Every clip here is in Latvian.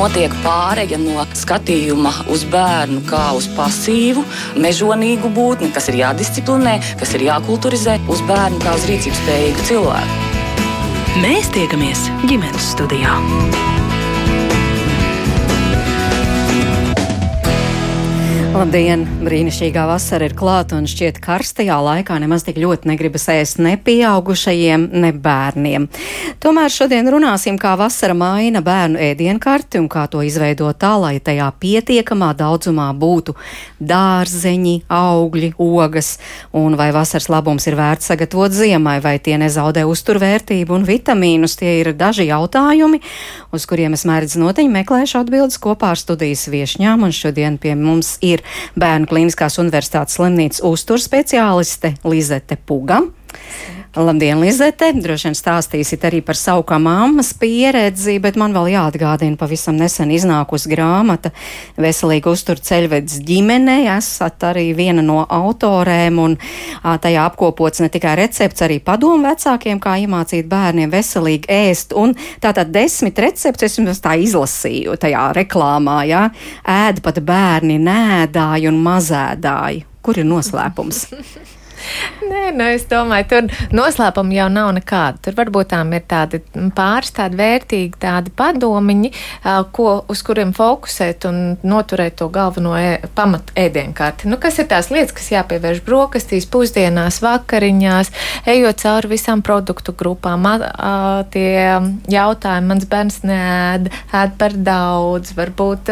notiek pāreja no skatījuma uz bērnu kā uz pasīvu, mežonīgu būtni, kas ir jādisciplinē, kas ir jākulturizē, uz bērnu kā uz rīcības spējīgu cilvēku. Mēs tiekamies ģimenes studijā. Labdien! Brīnišķīgā vasara ir klāta un šķiet karstajā laikā nemaz tik ļoti negribas ēst ne pieaugušajiem, ne bērniem. Tomēr šodien runāsim, kā vasara maina bērnu ēdienkarti un kā to izveidot tā, lai tajā pietiekamā daudzumā būtu dārzeņi, augļi, ogas, un vai vasaras labums ir vērts sagatavot ziemai, vai tie nezaudē uzturvērtību un vitamīnus. Tie ir daži jautājumi, uz kuriem es mērķis noteņi meklēšu atbildes kopā ar studijas viešņām, un šodien pie mums ir Bērnu Kliniskās Universitātes slimnīcas uzturspeciāliste Lizete Puga. Labdien, Lizete! Droši vien stāstīsit arī par savu kā mammas pieredzi, bet man vēl jāatgādina pavisam nesen iznākusi grāmata Veselīga uztur ceļvedis ģimenei. Esat arī viena no autorēm un tajā apkopots ne tikai recepts, arī padomu vecākiem, kā iemācīt bērniem veselīgi ēst. Un tātad desmit recepts, es jums tā izlasīju tajā reklāmā, jā, ēd pat bērni nēdāji un mazēdāji. Kur ir noslēpums? Nē, nu es domāju, tur noslēpuma jau nav nekāda. Tur varbūt tām ir tādi pāris tādi vērtīgi tādi padomiņi, ko, uz kuriem fokusēt un noturēt to galveno e, pamatu ēdienkarti. Nu, kas ir tās lietas, kas jāpievērš brokastīs, pusdienās, vakariņās, ejot cauri visām produktu grupām. A, tie jautājumi, mans bērns neēd, ēd par daudz, varbūt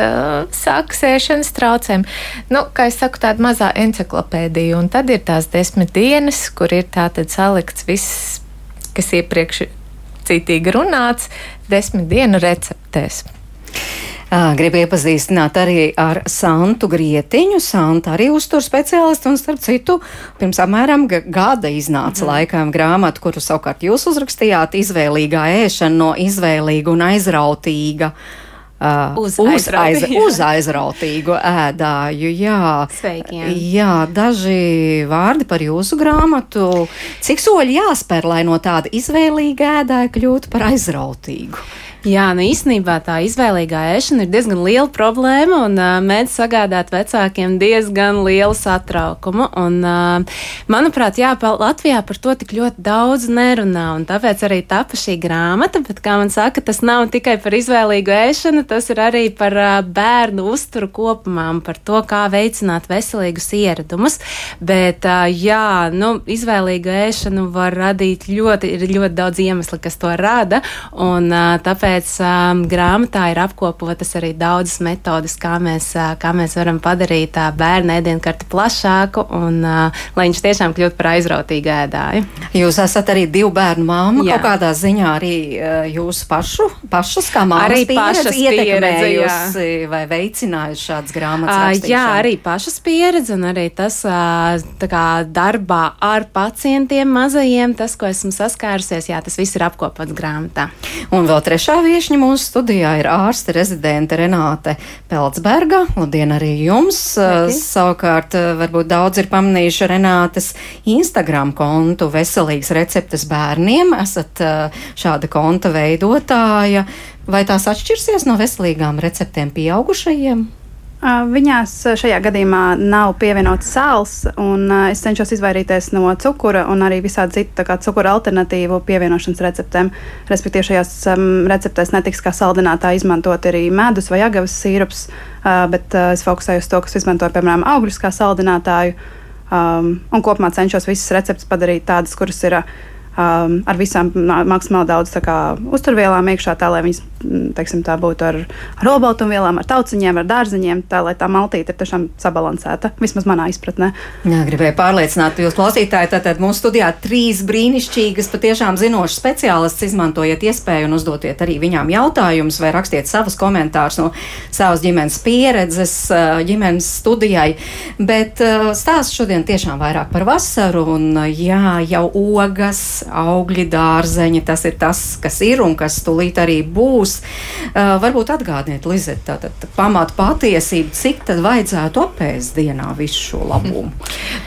saksēšanas traucēm. Nu, kā es saku, tāda mazā enciklopēdija, un tad ir tās desmit desmit dienas, kur ir tātad salikts viss, kas iepriekš citīgi runāts, desmit dienu receptēs. Gribu iepazīstināt arī ar Santu Grietiņu. Santa arī uztur speciālistu un, starp citu, pirms apmēram gada iznāca mm. laikam grāmata, kuru savukārt jūs uzrakstījāt, izvēlīgā ēšana no izvēlīga un aizrautīga. Uh, uz, uz, aiz, uz aizrautīgu ēdāju. Jā, Sveiki, jā. jā, daži vārdi par jūsu grāmatu. Cik soļi jāspēr, lai no tāda izvēlīga ēdāja kļūtu par aizrautīgu? Jā, nu īstenībā tā izvēlīgā ēšana ir diezgan liela problēma un uh, mēdz sagādāt vecākiem diezgan lielu satraukumu. Un, uh, manuprāt, jā, Latvijā par to tik ļoti daudz nerunā, un tāpēc arī tapa šī grāmata, bet, kā man saka, tas nav tikai par izvēlīgu ēšanu, tas ir arī par uh, bērnu uzturu kopumā un par to, kā veicināt veselīgus ieradumus. Bet, uh, jā, nu, izvēlīgu ēšanu var radīt ļoti, ļoti daudz iemeslu, kas to rada, un uh, tāpēc tāpēc um, grāmatā ir apkopotas arī daudzas metodas, kā mēs, uh, kā mēs varam padarīt tā bērnu ēdienkarti plašāku un uh, lai viņš tiešām kļūtu par aizrautīgu ēdāju. Jūs esat arī divu bērnu māma, Jā. kaut kādā ziņā arī uh, jūsu pašu, pašas kā māmas arī pašas ietekmējusi vai veicinājusi šādas grāmatas? Uh, jā, arī pašas pieredze un arī tas uh, kā darbā ar pacientiem mazajiem, tas, ko esmu saskārusies, jā, tas viss ir apkopots grāmatā. Un vēl trešā Trešā viešņa mūsu studijā ir ārste rezidente Renāte Peltsberga. Labdien arī jums! Sveiki. Savukārt, varbūt daudz ir pamanījuši Renātes Instagram kontu veselīgas receptes bērniem. Esat šāda konta veidotāja. Vai tās atšķirsies no veselīgām receptēm pieaugušajiem? Viņās šajā gadījumā nav pievienots sāls, un es cenšos izvairīties no cukura un arī visādi citu cukura alternatīvu pievienošanas receptēm. Respektīvi, šajās um, receptēs netiks kā saldinātā izmantot arī medus vai agavas sīrups, uh, bet uh, es fokusēju uz to, kas izmanto, piemēram, augļus kā saldinātāju, um, un kopumā cenšos visas receptes padarīt tādas, kuras ir. Uh, um, ar visām maksimāli daudz kā, uzturvielām iekšā, tā lai viņas teiksim, tā būtu ar, ar olbaltumvielām, ar tauciņiem, ar dārziņiem, tā lai tā maltīte ir tiešām sabalansēta. Vismaz manā izpratnē. Jā, gribēju pārliecināt jūs klausītāji, tātad mūsu studijā trīs brīnišķīgas, patiešām zinošas speciālistas izmantojiet iespēju un uzdotiet arī viņām jautājumus vai rakstiet savus komentārus no savas ģimenes pieredzes, ģimenes studijai. Bet stāsts šodien tiešām vairāk par vasaru un jā, jau ogas, augļi, dārzeņi, tas ir tas, kas ir un kas tulīt arī būs. Uh, varbūt atgādniet, Lizet, tātad pamat patiesību, cik tad vajadzētu apēst dienā visu šo labumu?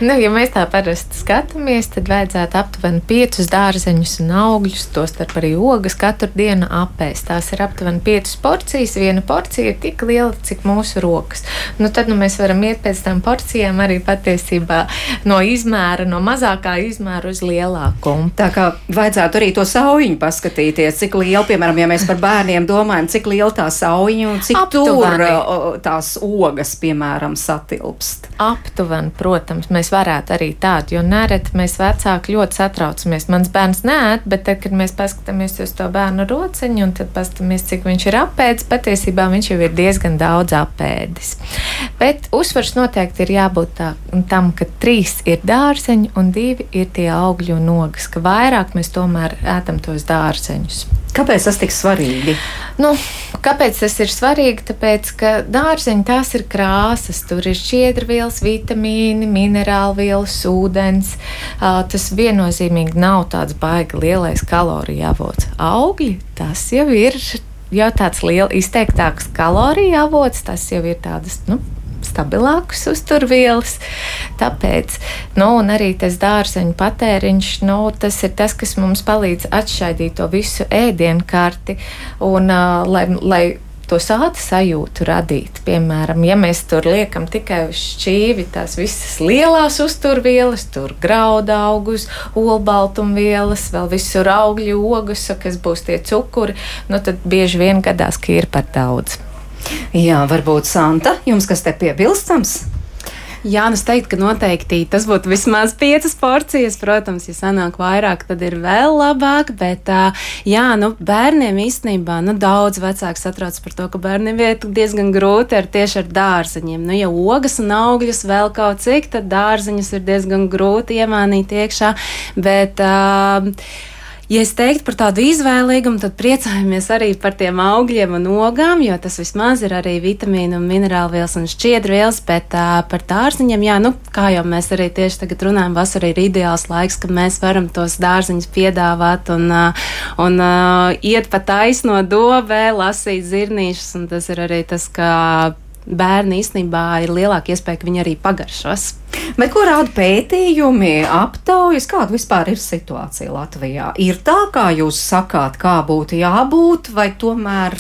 Nu, ja mēs tā parasti skatāmies, tad vajadzētu aptuveni piecus dārzeņus un augļus, tostarp arī ogas katru dienu apēst. Tās ir aptuveni piecas porcijas. Viena porcija ir tik liela, cik mūsu rokas. Nu, tad nu, mēs varam iet pēc tam porcijām arī patiesībā no izmēra, no mazākā izmēra uz lielāku. Tā kā vajadzētu arī to saujiņu paskatīties, cik liela, piemēram, ja mēs par bērniem domājam, cik liela tā saujiņa un cik Aptuveni. tur tās ogas, piemēram, satilpst. Aptuveni, protams, mēs varētu arī tādu, jo nereti mēs vecāki ļoti satraucamies. Mans bērns nē, bet tad, kad mēs paskatāmies uz to bērnu rociņu un tad paskatāmies, cik viņš ir apēdis, patiesībā viņš jau ir diezgan daudz apēdis. Bet uzsvars noteikti ir jābūt tā, tam, ka trīs ir dārzeņi un divi ir tie augļu un ogas, vairāk mēs tomēr ētam tos dārzeņus. Kāpēc tas tik svarīgi? Nu, kāpēc tas ir svarīgi? Tāpēc, ka dārzeņi tās ir krāsas, tur ir šķiedrvielas, vitamīni, minerālvielas, ūdens. Tas viennozīmīgi nav tāds baigi lielais kaloriju avots. Augļi tas jau ir jau tāds liels, izteiktāks kaloriju avots, tas jau ir tādas. Nu, stabilākas uzturvielas. Tāpēc nu, arī tas dārzeņu patēriņš, nu, tas ir tas, kas mums palīdz atšķaidīt to visu ēdienkarti un uh, lai, lai to sāta sajūtu radīt. Piemēram, ja mēs tur liekam tikai uz šķīvi tās visas lielās uzturvielas, tur graudu augus, olbaltumvielas, vēl visur augļu ogas, kas būs tie cukuri, nu tad bieži vien gadās, ka ir par daudz. Jā, varbūt Santa, jums kas te piebilstams? Jā, nu es teiktu, ka noteikti tas būtu vismaz piecas porcijas. Protams, ja sanāk vairāk, tad ir vēl labāk. Bet, jā, nu, bērniem īstenībā nu, daudz vecāki satrauc par to, ka bērniem iet diezgan grūti ar tieši ar dārzeņiem. Nu, ja ogas un augļus vēl kaut cik, tad dārzeņus ir diezgan grūti iemānīt iekšā. Bet, uh, Ja es teiktu par tādu izvēlīgumu, tad priecājamies arī par tiem augļiem un ogām, jo tas vismaz ir arī vitamīnu un minerālvielas un šķiedrvielas, bet uh, par dārziņiem, jā, nu, kā jau mēs arī tieši tagad runājam, vasarā ir ideāls laiks, ka mēs varam tos dārziņus piedāvāt un, uh, un uh, iet pa taisno dobē, lasīt zirnīšus, un tas ir arī tas, ka bērni īstenībā ir lielāka iespēja, ka viņi arī pagaršos. Bet ko rāda pētījumi, aptaujas, kāda vispār ir situācija Latvijā? Ir tā, kā jūs sakāt, kā būtu jābūt, vai tomēr?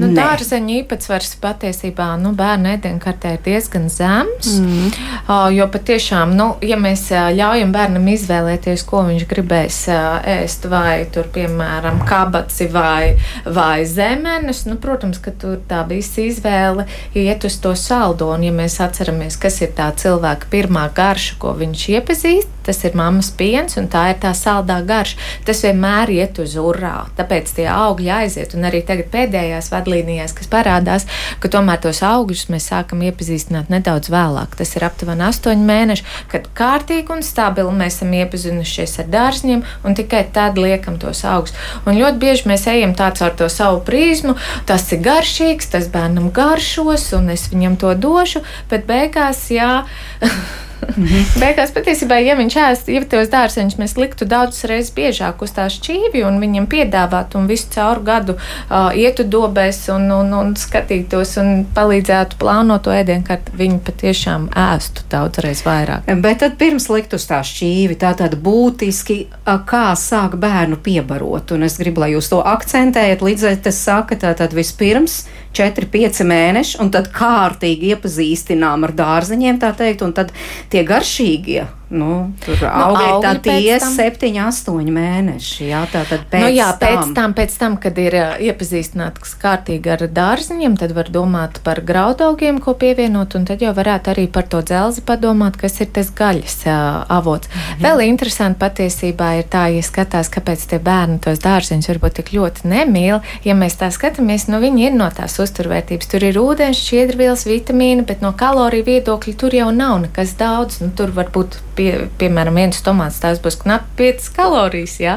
Nu, dārzeņu īpatsvars patiesībā nu, bērnu ēdienkartē ir diezgan zems. Mm. Uh, jo patiešām, nu, ja mēs uh, ļaujam bērnam izvēlēties, ko viņš gribēs uh, ēst, vai tur, piemēram, kabaci vai, vai zemenes, nu, protams, ka tur tā visa izvēle iet uz to saldo. Un, ja mēs atceramies, kas ir tā cilvēka pirmā garša, ko viņš iepazīst, tas ir mammas piens, un tā ir tā saldā garša. Tas vienmēr iet uz urā. Tāpēc tie augļi aiziet, un arī tagad pēdējās vadlīnijās, kas parādās, ka tomēr tos augļus mēs sākam iepazīstināt nedaudz vēlāk. Tas ir aptuveni astoņi mēneši, kad kārtīgi un stabili mēs esam iepazinušies ar dārzņiem, un tikai tad liekam tos augus. Un ļoti bieži mēs ejam tāds ar to savu prizmu, tas ir garšīgs, tas bērnam garšos, un es viņam to došu, bet beigās, jā. Mm -hmm. Beigās patiesībā, ja viņš ēst, ja tos dārzeņus mēs liktu daudz reizes biežāk uz tā šķīvi un viņam piedāvātu un visu cauru gadu uh, ietu dobēs un, un, un skatītos un palīdzētu plānot to ēdienkarti, viņi patiešām ēstu daudz reizes vairāk. Bet tad pirms likt uz tā šķīvi, tā tad būtiski, kā sāk bērnu piebarot, un es gribu, lai jūs to akcentējat, līdz ar tas saka, tā tad vispirms 4-5 mēneši, un tad kārtīgi iepazīstinām ar dārzeņiem, tā teikt, un tad tie garšīgie Nu, tur nu, auga tā tie septiņi, astoņi mēneši. Jā, tā tad pēc nu, jā, tam. Pēc tam, pēc tam, kad ir iepazīstināts kārtīgi ar dārziņiem, tad var domāt par graudaugiem, ko pievienot, un tad jau varētu arī par to dzelzi padomāt, kas ir tas gaļas uh, avots. Mhm. Vēl interesanti patiesībā ir tā, ja skatās, kāpēc tie bērni tos dārziņus varbūt tik ļoti nemīl. Ja mēs tā skatāmies, nu viņi ir no tās uzturvērtības. Tur ir ūdens, šķiedrvielas, vitamīni, bet no kaloriju viedokļa tur jau nav nekas daudz. Nu, tur var būt pie, piemēram, viens tomāts, tās būs knapi 5 kalorijas. Ja?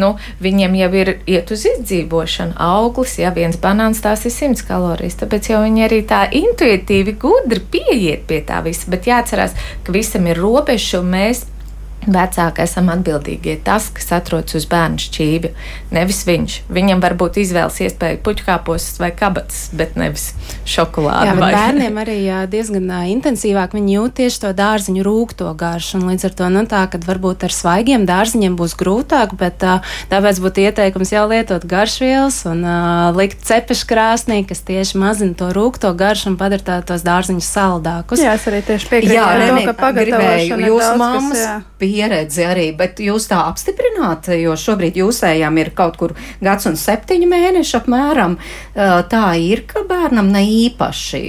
Nu, viņiem jau ir iet uz izdzīvošanu. Auglis, ja viens banāns, tās ir 100 kalorijas. Tāpēc jau viņi arī tā intuitīvi gudri pieiet pie tā visa. Bet jāatcerās, ka visam ir robeža, un mēs Vecāki esam atbildīgie tas, kas atrodas uz bērnu šķīvja. Nevis viņš. Viņam var būt izvēles iespēja puķkāpos vai kabatas, bet nevis šokolāde. Jā, vai... bērniem arī jā, diezgan uh, intensīvāk viņi jūt tieši to dārziņu rūkto garšu. Līdz ar to nu, tā, ka varbūt ar svaigiem dārziņiem būs grūtāk, bet uh, tāpēc būtu ieteikums jau lietot garšvielas un uh, likt cepešu krāsnī, kas tieši mazina to rūkto garšu un padara tā, tos dārziņus saldākus. Jā, es arī tieši piekrītu Jā, ar to, Reni, ka pagatavošana ir jūsu daudz, mammas kas, jā. Pieredzi arī, bet jūs tā apstiprināt, jo šobrīd jūsējām ir kaut kur gads un septiņi mēneši apmēram. Tā ir, ka bērnam ne īpaši.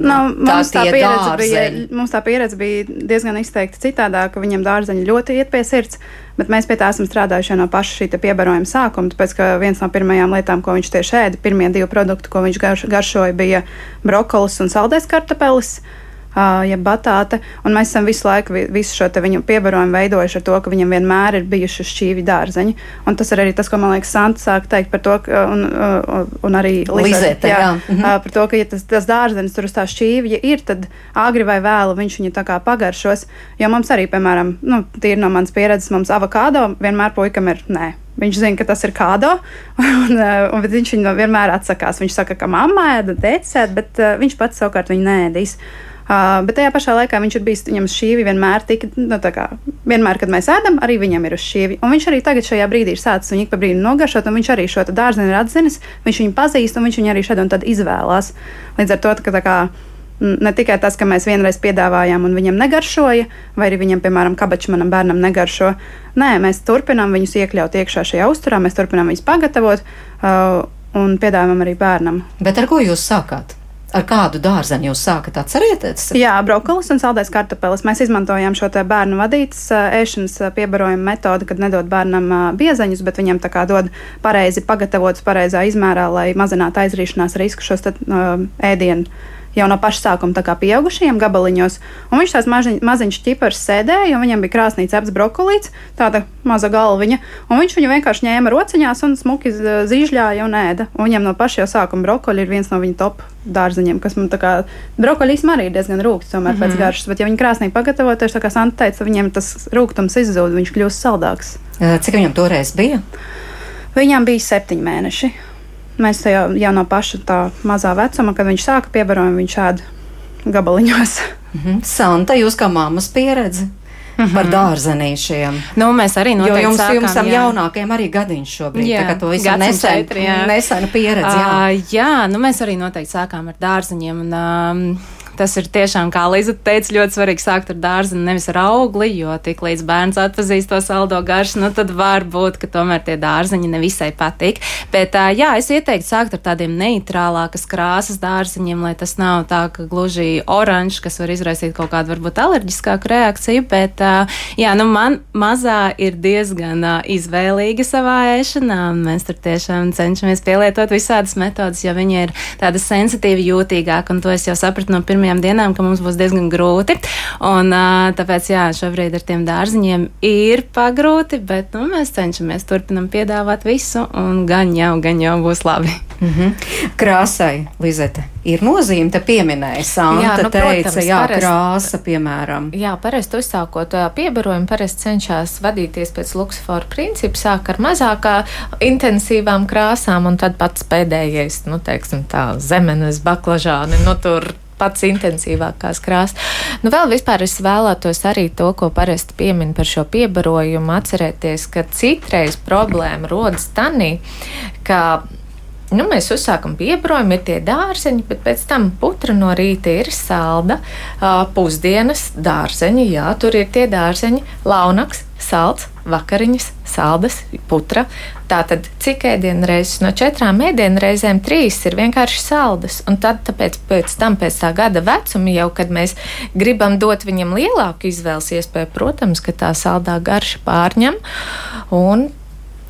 Nu, mums, tā pieredze bija, mums tā pieredze bija diezgan izteikti citādāk, ka viņam dārzeņi ļoti iet pie sirds. Bet mēs pie tā esam strādājuši jau no paša šī piebarojuma sākuma. Tāpēc, ka viens no pirmajām lietām, ko viņš tieši ēda, pirmie divi produkti, ko viņš garš, garšoja, bija brokolis un saldais kartupelis. Uh, ja batāte, un mēs esam visu laiku, vi- visu šo viņu piebarojumu veidojuši ar to, ka viņam vienmēr ir bijuši šķīvi dārzeņi. Un tas ir arī tas, ko man liekas, Santa sāk teikt par to, ka, un, uh, un arī Lizete, jā. Mhm. uh, par to, ka, ja tas, tas dārzenis tur uz tā šķīvja ir, tad agri vai vēlu viņš viņu tā kā pagaršos. Jo mums arī, piemēram, nu, tīri no manas pieredzes, mums avokado vienmēr puikam ir nē. Viņš zina, ka tas ir kādo, un, un bet viņš viņu vienmēr atsakās. Viņš saka, ka mamma ēda, tēcēt, bet uh, viņš pats savukārt viņu nēdīs. Uh, bet tajā pašā laikā viņš ir bijis, viņam šķīvi vienmēr tika, nu, kā, vienmēr, kad mēs ēdam, arī viņam ir uz šķīvi. Un viņš arī tagad šajā brīdī ir sācis viņu pa brīdim nogaršot, un viņš arī šo dārziņu ir atzinis, viņš viņu pazīst, un viņš viņu arī šeit un tad izvēlās. Līdz ar to, ka tā kā ne tikai tas, ka mēs vienreiz piedāvājām un viņam negaršoja, vai arī viņam, piemēram, kabačs manam bērnam negaršo. Nē, mēs turpinām viņus iekļaut iekšā šajā uzturā, mēs turpinām viņus pagatavot uh, un piedāvājam arī bērnam. Bet ar ko jūs sākāt? Ar kādu dārzeni jūs sākat atcerieties? Jā, brokolis un saldais kartupelis. Mēs izmantojām šo bērnu vadītas ēšanas piebarojuma metodi, kad nedod bērnam biezeņus, bet viņam tā kā dod pareizi pagatavotus, pareizā izmērā, lai mazinātu aizrīšanās risku šos te, uh, ēdienu. Jau no paša sākuma tā kā pieaugušajiem gabaliņos. Un viņš tās maziņ, maziņš ķipars sēdēja, un viņam bija krāsnī cepts brokolīts, tāda maza galviņa. Un viņš viņu vienkārši ņēma rociņās un smuki zīžļāja un ēda. Un viņam no paša jau sākuma brokoļi ir viens no viņa top dārziņiem, kas man tā kā brokoļīs arī ir diezgan rūkts, tomēr mm -hmm. pēc garšas. Bet, ja viņi krāsnī pagatavo, tieši tā kā Santa teica, viņiem tas rūkums izzūd, viņš kļūst saldāks. Cik viņam toreiz bija? Viņam bija septiņi mēneši. Mēs te jau, jau no paša tā mazā vecuma, kad viņš sāka piebarojumu, viņš ēda gabaliņos. Mhm. Santa, jūs kā mammas pieredze par dārzenīšiem. Nu, mēs arī noteikti jums, sākām, jums tam jā. jaunākajam arī gadiņš šobrīd, Jā, tā kā to visu nesen, četri, jā. nesena pieredze. Jā. Uh, jā, nu mēs arī noteikti sākām ar dārziņiem. Un, um, Tas ir tiešām, kā Līza teica, ļoti svarīgi sākt ar dārziņu, nevis ar augli, jo tik līdz bērns atpazīst to saldo garšu, nu tad var būt, ka tomēr tie dārziņi nevisai patīk. Bet jā, es ieteiktu sākt ar tādiem neitrālākas krāsas dārziņiem, lai tas nav tā, ka gluži oranžs, kas var izraisīt kaut kādu varbūt alerģiskāku reakciju, bet jā, nu man mazā ir diezgan izvēlīga savā ēšanā, un mēs tur tiešām cenšamies pielietot visādas metodas, jo viņi ir tāda sensitīva, jūtīgāka, un to es jau sapratu no pirmajām dienām, ka mums būs diezgan grūti. Un, tāpēc, jā, šobrīd ar tiem dārziņiem ir pagrūti, bet nu, mēs cenšamies turpinam piedāvāt visu, un gan jau, gan jau būs labi. Mhm. Krāsai, Lizete, ir nozīme, te pieminēja Santa, Jā, nu, teica, protams, jā, parasti- krāsa, piemēram. Jā, parasti uzsākot piebarojumu, parasti cenšas vadīties pēc luksofora principa, sāk ar mazākā intensīvām krāsām, un tad pats pēdējais, nu, teiksim, tā zemenes baklažāni, nu, tur pats intensīvākās krāsas. Nu, vēl vispār es vēlētos arī to, ko parasti piemin par šo piebarojumu, atcerēties, ka citreiz problēma rodas tanī, ka Nu, mēs uzsākam piebraujumu, ir tie dārzeņi, bet pēc tam putra no rīta ir salda, pusdienas dārzeņi, jā, tur ir tie dārzeņi, launaks, salds, vakariņas, saldas, putra. Tātad, cik ēdienreizes no četrām ēdienreizēm trīs ir vienkārši saldas. Un tad, tāpēc, pēc tam, pēc tā gada vecuma, jau kad mēs gribam dot viņam lielāku izvēles iespēju, protams, ka tā saldā garša pārņem un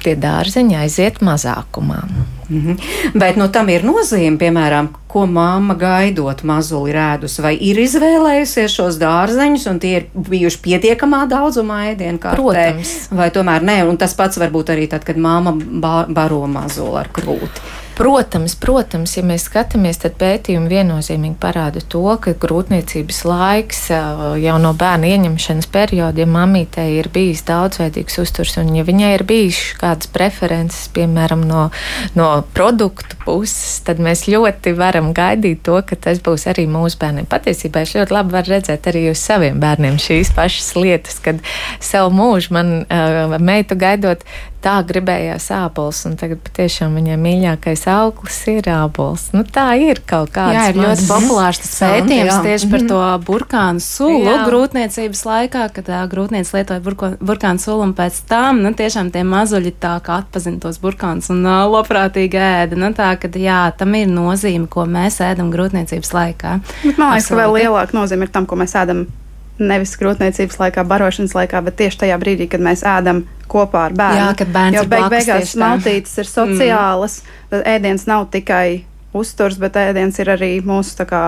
tie dārzeņi aiziet mazākumā. Mhm. Bet nu, tam ir nozīme, piemēram, ko mamma gaidot mazuli rēdus, vai ir izvēlējusies šos dārzeņus, un tie ir bijuši pietiekamā daudzumā ēdienu kārtē, Protams. vai tomēr nē, un tas pats varbūt arī tad, kad mamma ba baro mazuli ar krūti. Protams, protams, ja mēs skatāmies, tad pētījumi viennozīmīgi parāda to, ka grūtniecības laiks jau no bērna ieņemšanas perioda, ja mamītei ir bijis daudzveidīgs uzturs un ja viņai ir bijis kādas preferences, piemēram, no, no produktu puses, tad mēs ļoti varam gaidīt to, ka tas būs arī mūsu bērniem. Patiesībā es ļoti labi varu redzēt arī uz saviem bērniem šīs pašas lietas, kad savu mūžu man uh, meitu gaidot tā gribējās ābols, un tagad patiešām viņai mīļākais auglis ir ābols. Nu, tā ir kaut kāda. Jā, ir ļoti populārs tas pētījums tieši par to burkānu sulu jā. grūtniecības laikā, kad uh, grūtniece lietoja burko, burkānu sulu, un pēc tam, nu, tiešām tie mazuļi tā kā atpazina tos burkānus un uh, labprātīgi ēda. Nu, tā, ka, jā, tam ir nozīme, ko mēs ēdam grūtniecības laikā. Bet man liekas, ka vēl lielāka nozīme ir tam, ko mēs ēdam nevis grūtniecības laikā, barošanas laikā, bet tieši tajā brīdī, kad mēs ēdam kopā ar bērnu. Jā, kad bērns jo beig beigās maltītes ir sociālas, mm. tad ēdiens nav tikai uzturs, bet ēdiens ir arī mūsu kā,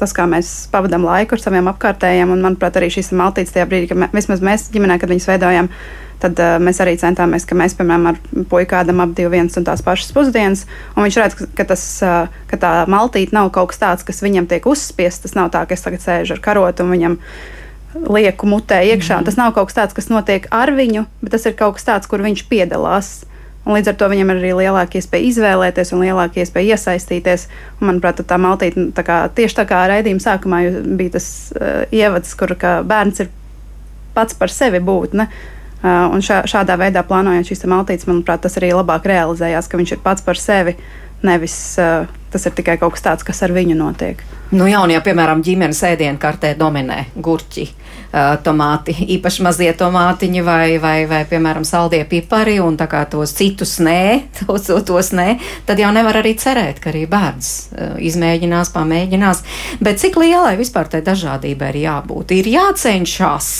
tas, kā mēs pavadām laiku ar saviem apkārtējiem. Un, manuprāt, arī šīs maltītes tajā brīdī, kad mē, vismaz mēs ģimenē, kad viņas veidojam, tad uh, mēs arī centāmies, ka mēs, piemēram, ar puiku ēdam ap divu viens un tās pašas pusdienas, un viņš redz, ka, tas, uh, ka tā maltīte nav kaut kas tāds, kas viņam tiek uzspiests. Tas nav tā, ka es tagad sēžu ar karotu un viņam lieku mutē iekšā. Mm. Tas nav kaut kas tāds, kas notiek ar viņu, bet tas ir kaut kas tāds, kur viņš piedalās. Un līdz ar to viņam ir arī lielāka iespēja izvēlēties un lielāka iespēja iesaistīties. Un, manuprāt, tā maltīte tā kā, tieši tā kā raidījuma sākumā bija tas uh, ievads, kur bērns ir pats par sevi būtne. Uh, un šā, šādā veidā plānojot šīs maltītes, manuprāt, tas arī labāk realizējās, ka viņš ir pats par sevi. Nevis uh, tas ir tikai kaut kas tāds, kas ar viņu notiek. Nu, jā, un ja, piemēram, ģimenes ēdienkartē dominē gurķi, uh, tomāti, īpaši mazie tomātiņi vai, vai, vai, piemēram, saldie pipari un tā kā tos citus nē, tos, tos nē, tad jau nevar arī cerēt, ka arī bērns uh, izmēģinās, pamēģinās. Bet cik lielai vispār tai dažādībai ir jābūt? Ir jācenšas,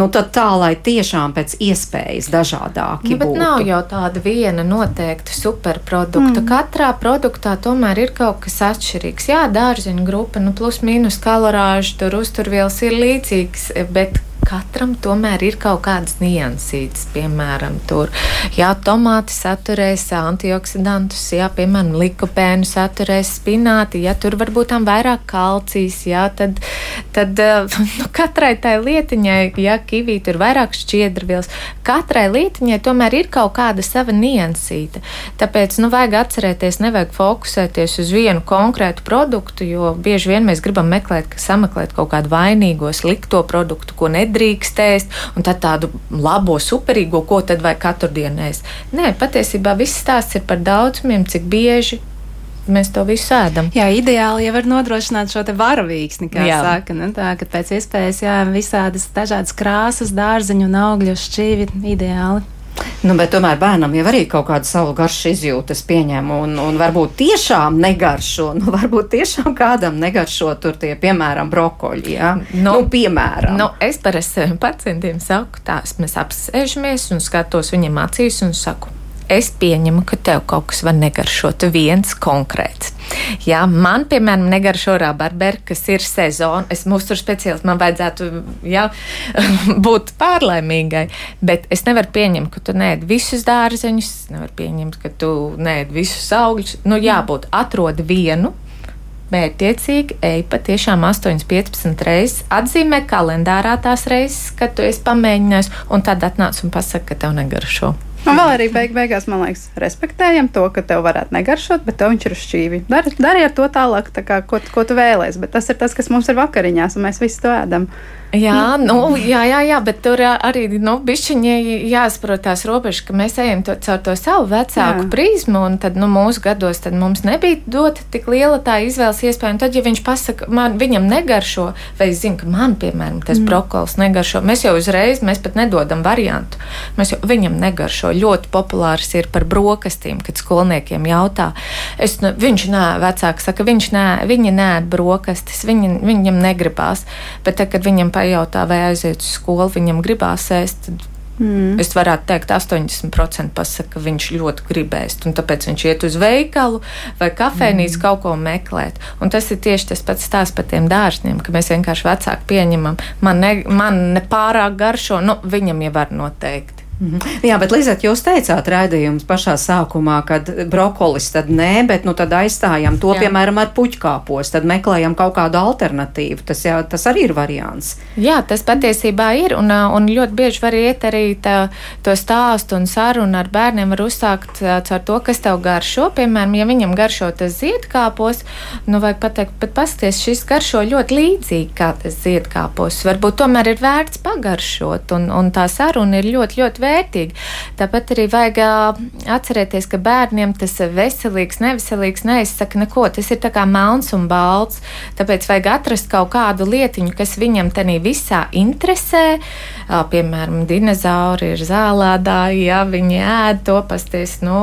nu tad tā, lai tiešām pēc iespējas dažādāki nu, bet būtu. nav jau tāda viena noteikta superprodukta. Mm. Katrā produktā tomēr ir kaut kas atšķirīgs. Jā, dārziņu grupa, nu, plus mīnus kalorāžu, tur uzturvielas ir līdzīgas, bet katram tomēr ir kaut kādas niansītas. Piemēram, tur, jā, tomāti saturēs antioksidantus, jā, piemēram, likopēnu saturēs spināti, ja tur varbūt tam vairāk kalcijas, jā, tad, tad nu, katrai tai lietiņai, ja kivī tur vairāk šķiedrvielas, katrai lietiņai tomēr ir kaut kāda sava niansīta. Tāpēc, nu, vajag atcerēties, nevajag fokusēties uz vienu konkrētu produktu, jo bieži vien mēs gribam meklēt, sameklēt kaut kādu vainīgo, slikto produktu, ko nedrīkst nedrīkst ēst, un tad tādu labo, superīgo, ko tad vai katru dienu ēst. Nē, patiesībā viss stāsts ir par daudzumiem, cik bieži mēs to visu ēdam. Jā, ideāli jau var nodrošināt šo varavīksni, kā jā. saka, nu, tā, ka pēc iespējas, jā, visādas dažādas krāsas, dārziņu un augļu šķīvi ideāli. Nu, bet tomēr bērnam jau arī kaut kādu savu garšu izjūtas pieņem, un, un varbūt tiešām negaršo, nu, varbūt tiešām kādam negaršo tur tie, piemēram, brokoļi, jā, nu, nu piemēram. Nu, es parasti saviem pacientiem saku, tās mēs apsēžamies un skatos viņiem acīs un saku, es pieņemu, ka tev kaut kas var negaršot viens konkrēts. Jā, man, piemēram, negaršo rabarberi, kas ir sezona. Es mūsu tur speciālists, man vajadzētu jā, būt pārlaimīgai, bet es nevaru pieņemt, ka tu nēd visus dārzeņus, nevaru pieņemt, ka tu nēd visus augļus. Nu, jābūt atrod vienu. Mērķiecīgi, ej patiešām 8, 15 reizes, atzīmē kalendārā tās reizes, kad tu esi pamēģinājis, un tad atnāc un pasaki, ka tev negaršo. Un vēl arī beig beigās, man liekas, respektējam to, ka tev varētu negaršot, bet tev viņš ir šķīvi. Dari, dari ar to tālāk, tā kā, ko, ko tu vēlēsies. Bet tas ir tas, kas mums ir vakariņās, un mēs visi to ēdam. Jā, nu, jā, jā, jā, bet tur arī nu, bišķiņi jāsaprot tās robežas, ka mēs ejam to, caur to savu vecāku jā. prizmu, un tad nu, mūsu gados tad mums nebija dota tik liela tā izvēles iespēja. Un tad, ja viņš pasaka, man viņam negaršo, vai es zinu, ka man, piemēram, tas mm. brokolis negaršo, mēs jau uzreiz, mēs pat nedodam variantu. Mēs jau viņam negaršo. Ļoti populārs ir par brokastīm, kad skolniekiem jautā. Es, nu, viņš nē, vecāks saka, viņš nē, viņi nē brokastis, viņi, viņam negribās. Bet tad, kad viņam pajautā, vai aiziet uz skolu, viņam gribās ēst. Mm. Es varētu teikt, 80% pasaka, ka viņš ļoti gribēs, un tāpēc viņš iet uz veikalu vai kafejnīcu mm. kaut ko meklēt. Un tas ir tieši tas pats stāsts par tiem dārziem, ka mēs vienkārši vecāki pieņemam, man ne, man ne pārāk garšo, nu, viņam jau var noteikti. Mhm. Jā, bet Lizet, jūs teicāt raidījums pašā sākumā, kad brokolis tad nē, bet nu tad aizstājam to, jā. piemēram, ar puķkāpos, tad meklējam kaut kādu alternatīvu. Tas, jā, tas arī ir variants. Jā, tas patiesībā ir, un, un ļoti bieži var iet arī tā, to stāstu un sarunu ar bērniem var uzsākt caur to, kas tev garšo. Piemēram, ja viņam garšo tas ziedkāpos, nu vajag pateikt, pat pasties, šis garšo ļoti līdzīgi kā tas ziedkāpos. Varbūt tomēr ir vērts pagaršot, un, un tā saruna ir ļoti, ļoti vērtīgi. Tāpat arī vajag atcerēties, ka bērniem tas veselīgs, neveselīgs neizsaka neko. Tas ir kā melns un balts. Tāpēc vajag atrast kaut kādu lietiņu, kas viņam tenī visā interesē. Piemēram, dinozauri ir zālādāji, ja viņi ēd to pasties, nu,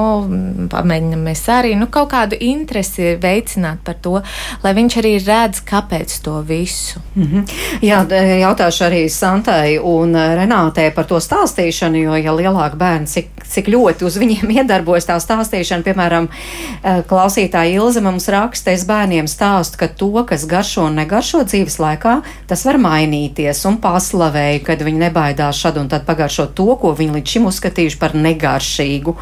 pamēģinam mēs arī, nu, kaut kādu interesi veicināt par to, lai viņš arī redz, kāpēc to visu. Mm -hmm. Jā, jautāšu arī Santai un Renātei par to stāstīšanu, jo, ja lielāka bērna, cik, cik ļoti uz viņiem iedarbojas tā stāstīšana, piemēram, klausītāja Ilze mums raksta, es bērniem stāstu, ka to, kas garšo un negaršo dzīves laikā, tas var mainīties un paslavēju, kad viņi nebaidās šad un tad pagaršot to, ko viņi līdz šim uzskatījuši par negaršīgu.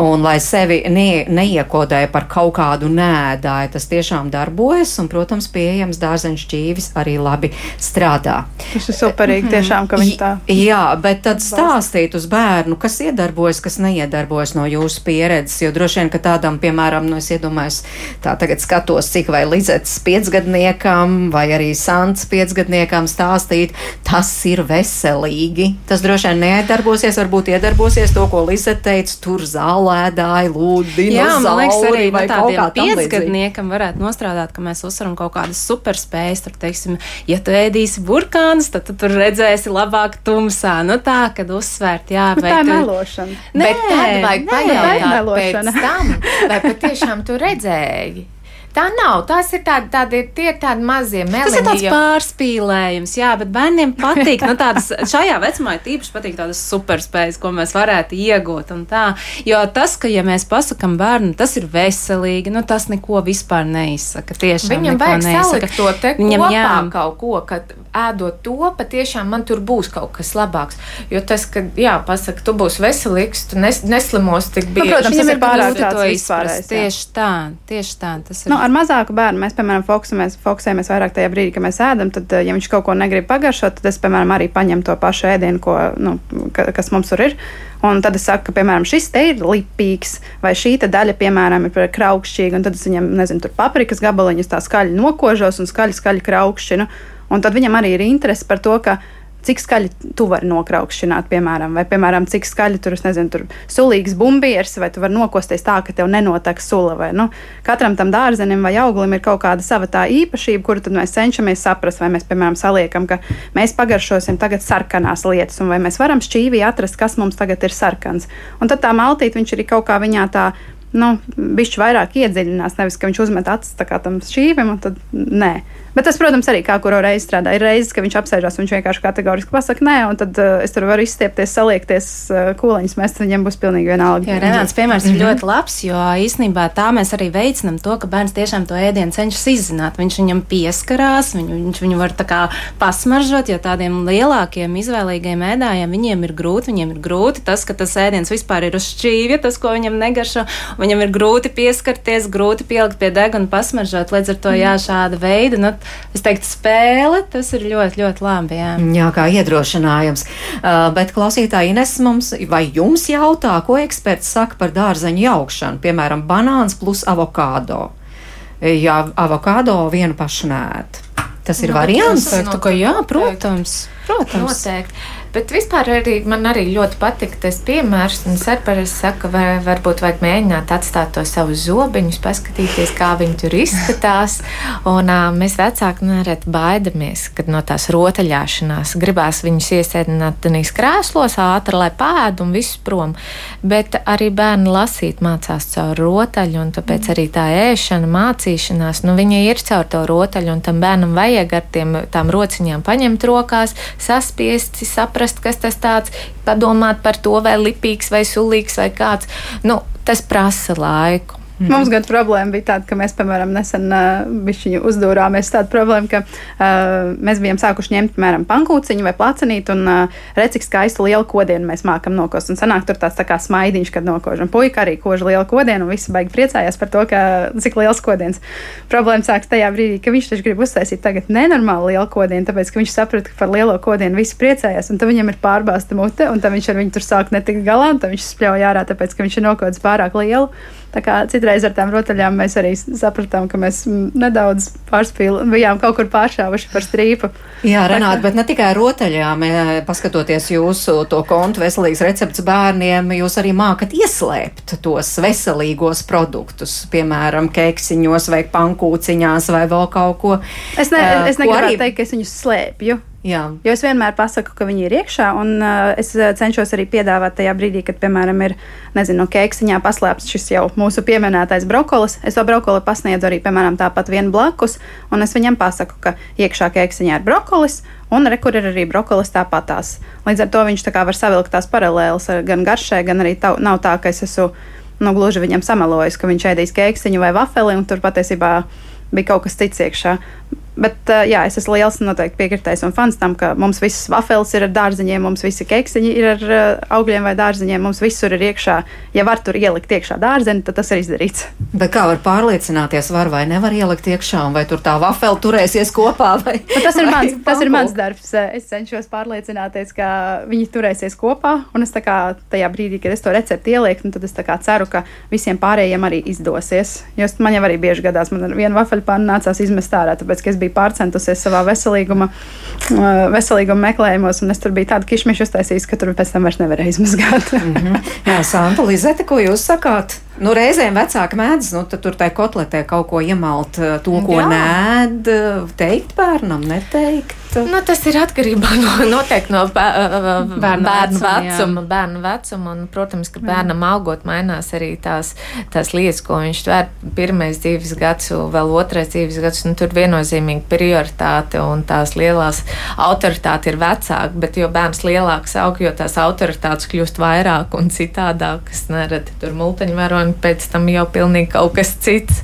Un lai sevi ne, neiekodēja par kaut kādu nēdāju, tas tiešām darbojas un, protams, pieejams dārzeņš ķīvis arī labi strādā. Tas ir superīgi tiešām, ka viņi tā. Jā, bet tad stāstīt uz bērnu, kas iedarbojas, kas neiedarbojas no jūsu pieredzes, jo droši vien, ka tādam, piemēram, nu es iedomājos, tā tagad skatos, cik vai Lizetes piecgadniekam vai arī Sants piecgadniekam stāstīt, tas ir veselīgi. Tas droši vien neiedarbosies, varbūt iedarbosies to, ko Lizete teica, tur zālēdāji, lūdzu, Jā, man liekas, arī vai no kā tādiem piecgadniekam varētu nostrādāt, ka mēs uzsveram kaut kādas superspējas. Tur, teiksim, ja tu ēdīsi burkānus, tad tu tur redzēsi labāk tumsā. Nu tā, kad uzsvērt, jā, Nu, vai tā ir tu- melošana. Nē, Bet tad vajag nē, pajautāt pēc tam, vai patiešām tu redzēji. Tā nav. Tās ir tādi, tādi, tie ir tādi mazie meliņi. Tas ir tāds pārspīlējums, jā, bet bērniem patīk. Nu, tādas, šajā vecumā ir tīpaši patīk tādas superspējas, ko mēs varētu iegūt. un Tā, jo tas, ka, ja mēs pasakām bērnam, tas ir veselīgi, nu, tas neko vispār neizsaka. Tiešām Viņam vajag salikt to te Viņam kopā jā. kaut ko, ka ēdot to, patiešām man tur būs kaut kas labāks. Jo tas, ka, jā, pasaka, tu būsi veselīgs, tu nes, neslimos tik bieži. protams, tas ir pārāk tāds to vispārējais. Tieši tā, tieši tā. Tas ir. Nu, ar mazāku bērnu mēs, piemēram, fokusējamies, fokusējamies vairāk tajā brīdī, kad mēs ēdam. Tad, eh, ja viņš kaut ko negrib pagaršot, tad es, piemēram, arī paņemu to pašu ēdienu, ko, nu, ka, kas mums tur ir. Un tad es saku, ka, piemēram, šis te ir lipīgs, vai šī daļa, piemēram, ir par kraukšķīgu. Un tad es viņam, nezinu, tur paprikas gabaliņus tā skaļi nokožos un skaļi, skaļi kraukšķinu. Un tad viņam arī ir interese par to, ka cik skaļi tu vari nokraukšķināt, piemēram, vai, piemēram, cik skaļi tur, nezinu, tur sulīgs bumbieris, vai tu vari nokosties tā, ka tev nenotek sula, vai, nu, katram tam dārzenim vai auglim ir kaut kāda sava tā īpašība, kuru tad mēs cenšamies saprast, vai mēs, piemēram, saliekam, ka mēs pagaršosim tagad sarkanās lietas, un vai mēs varam šķīvī atrast, kas mums tagad ir sarkans. Un tad tā maltīt, viņš arī kaut kā viņā tā, nu, bišķi vairāk iedziļinās, nevis, ka viņš uzmet acis tam šķīvim, un tad nē. Bet tas, protams, arī kā kuru reizi strādā. Ir reizes, ka viņš apsēžās un viņš vienkārši kategoriski pasakā, nē, un tad uh, es tur varu izstiepties, saliekties uh, kūliņus, mēs viņiem būs pilnīgi vienalga. Jā, Renāts piemērs ir ļoti labs, jo īsnībā tā mēs arī veicinām to, ka bērns tiešām to ēdienu cenšas izzināt. Viņš viņam pieskarās, viņu, viņš viņu var tā kā pasmaržot, jo tādiem lielākiem izvēlīgiem ēdājiem viņiem ir grūti, viņiem ir grūti tas, ka tas ēdiens vispār ir uz šķīvja, tas, ko viņam negaršo, viņam ir grūti pieskarties, grūti pielikt pie deguna un pasmaržot. Līdz ar to jā, šāda veida, nu, es teiktu, spēle, tas ir ļoti, ļoti labi. Jā. Jā, kā iedrošinājums. Uh, bet klausītāji Ines mums vai jums jautā, ko eksperts saka par dārzeņu jaukšanu, piemēram, banāns plus avokado. Jā, avokado vienu pašu nēt. Tas ir Nu, variants. tas- ka jā, protams. protams. Noteikti. Bet vispār arī man arī ļoti patīk tas piemērs. Un parasti saku, vai varbūt vajag mēģināt atstāt to savus zobiņus, paskatīties, kā viņi tur izskatās. Un uh, mēs vecāki nereti baidamies, kad no tās rotaļāšanās gribās viņus iesēdināt tenīs krēslos ātri, lai pēd un viss prom. Bet arī bērni lasīt mācās caur rotaļu, un tāpēc arī tā ēšana, mācīšanās, nu viņa ir caur to rotaļu, un tam bērnam vajag ar tiem, tām rociņām paņemt rokās, saspiest, saprast, kas tas tāds, padomāt par to, vai lipīgs, vai sulīgs, vai kāds. Nu, tas prasa laiku. Mm -hmm. Mums gan problēma bija tāda, ka mēs, piemēram, nesen uh, uzdūrāmies tādu problēmu, ka uh, mēs bijām sākuši ņemt, piemēram, pankūciņu vai placenītu, un uh, redz, cik skaistu lielu kodienu mēs mākam nokost. Un sanāk tur tāds tā kā smaidiņš, kad nokož. Un puika arī kož lielu kodienu, un visi baigi priecājās par to, ka, cik liels kodiens. Problēma sākas tajā brīdī, ka viņš taču grib uztaisīt tagad nenormāli lielu kodienu, tāpēc, ka viņš saprata, ka par lielo kodienu visi priecājās, un tad viņam ir pārbāzta mute, un tad viņš ar viņu tur sāk netikt galā, un tad viņš spļauj ārā, tāpēc, ka viņš ir nokodis pārāk lielu. Tā kā citreiz ar tām rotaļām mēs arī sapratām, ka mēs nedaudz pārspīlējām, bijām kaut kur pāršāvuši par strīpu. Jā, Renāta, bet ne tikai rotaļām, paskatoties jūsu to kontu veselīgs recepts bērniem, jūs arī mākat ieslēpt tos veselīgos produktus, piemēram, keksiņos vai pankūciņās vai vēl kaut ko. Es, ne, es negribētu arī... teikt, ka es viņus slēpju. Jā. Jo es vienmēr pasaku, ka viņi ir iekšā, un uh, es cenšos arī piedāvāt tajā brīdī, kad, piemēram, ir nezinu, no kēksiņā paslēpts šis jau mūsu pieminētais brokolis. Es to brokoli pasniedzu arī, piemēram, tāpat vien blakus, un es viņam pasaku, ka iekšā kēksiņā ir brokolis, un rekur ir arī brokolis tāpatās. Līdz ar to viņš tā kā var savilkt tās paralēlas gan garšai, gan arī tā, nav tā, ka es esmu nu, gluži viņam samelojis, ka viņš ēdīs kēksiņu vai vafeli, un tur patiesībā bija kaut kas cits iekšā. Bet, uh, jā, es esmu liels noteikti piekritējis un fans tam, ka mums visas vafeles ir ar dārziņiem, mums visi keksiņi ir ar uh, augļiem vai dārziņiem, mums visur ir iekšā. Ja var tur ielikt iekšā dārzeņu, tad tas ir izdarīts. Bet kā var pārliecināties, var vai nevar ielikt iekšā, vai tur tā vafela turēsies kopā? Vai, nu, tas, ir mans, tas ir mans darbs. Es cenšos pārliecināties, ka viņi turēsies kopā. Un es kā, tajā brīdī, kad es to recepti ielieku, nu, tad es ceru, ka visiem pārējiem arī izdosies. Jo man jau arī bieži gadās, man viena vafeļu panna nācās izmest ārā, tāpēc, ka es biju pārcentusies savā veselīguma, veselīguma meklējumos, un es tur biju tādu kišmišu uztaisījis, ka tur pēc tam vairs nevarēja izmazgāt. mm -hmm. Jā, Santa Lizete, ko jūs sakāt? Nu, reizēm vecāki mēdz, nu, tur tai kotletē kaut ko iemalt, to, ko Jā. nēd, teikt bērnam, neteikt. Nu, tas ir atkarībā no, noteikti no bērnu, bērnu vecuma, vecuma, bērnu vecuma. Un, protams, ka bērnam augot mainās arī tās, tās lietas, ko viņš tver. Pirmais dzīves gads, vēl otrais dzīves gads, nu, tur viennozīmīgi prioritāte un tās lielās autoritāte ir vecāka. Bet jo bērns lielāks aug, jo tās autoritātes kļūst vairāk un citādākas. Nereti tur multiņvaroni pēc tam jau pilnīgi kaut kas cits.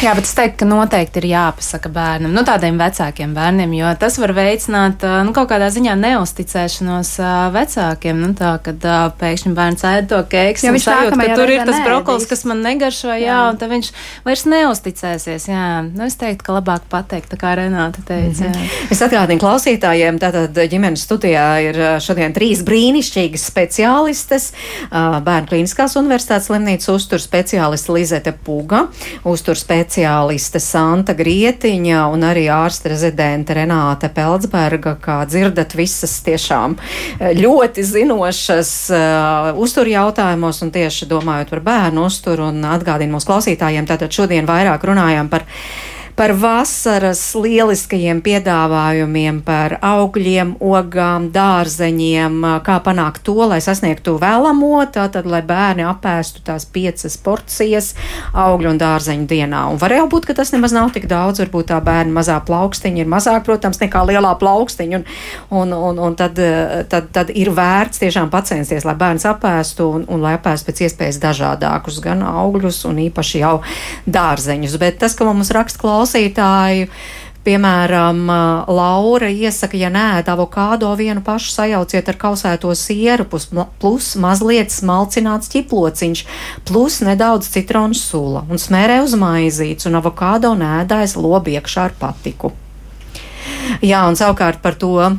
Jā, bet es teiktu, ka noteikti ir jāpasaka bērnam, nu, tādiem vecākiem bērniem, jo tas var veicināt nu, kaut kādā ziņā neusticēšanos vecākiem. Nu, tā, kad pēkšņi bērns ēd to keiks, un sajūt, ka tur ir tas brokolis, kas man negaršo, jā, jā, un tad viņš vairs neusticēsies. Jā. Nu, es teiktu, ka labāk pateikt, tā kā Renāta teica. Mm -hmm. Es atgādinu klausītājiem, tātad ģimenes studijā ir šodien trīs brīnišķīgas speciālistes. Bērnu klīniskās universitātes slimnīcas uztur speciāliste Lizete Puga, uztur speciāliste speciāliste Santa Grietiņa un arī ārsta rezidente Renāte Peldsberga, kā dzirdat, visas tiešām eh, ļoti zinošas uh, uztur jautājumos un tieši domājot par bērnu uzturu un atgādinu mūsu klausītājiem, tātad šodien vairāk runājām par par vasaras lieliskajiem piedāvājumiem, par augļiem, ogām, dārzeņiem, kā panākt to, lai sasniegtu vēlamo, tātad, lai bērni apēstu tās piecas porcijas augļu un dārzeņu dienā. Un var jau būt, ka tas nemaz nav tik daudz, varbūt tā bērna mazā plaukstiņa ir mazāk, protams, nekā lielā plaukstiņa, un, un, un, un tad, tad, tad ir vērts tiešām pacensties, lai bērns apēstu un, un lai apēstu pēc iespējas dažādākus gan augļus un īpaši jau dārzeņus. Bet tas, ka mums raksta klausās, klausītāju. Piemēram, Laura iesaka, ja nē, avokādo vienu pašu sajauciet ar kausēto sieru, plus, plus mazliet smalcināts ķiplociņš, plus nedaudz citronu sula un smērē uz maizītes, un avokādo nēdājas lobi iekšā ar patiku. Jā, un savukārt par to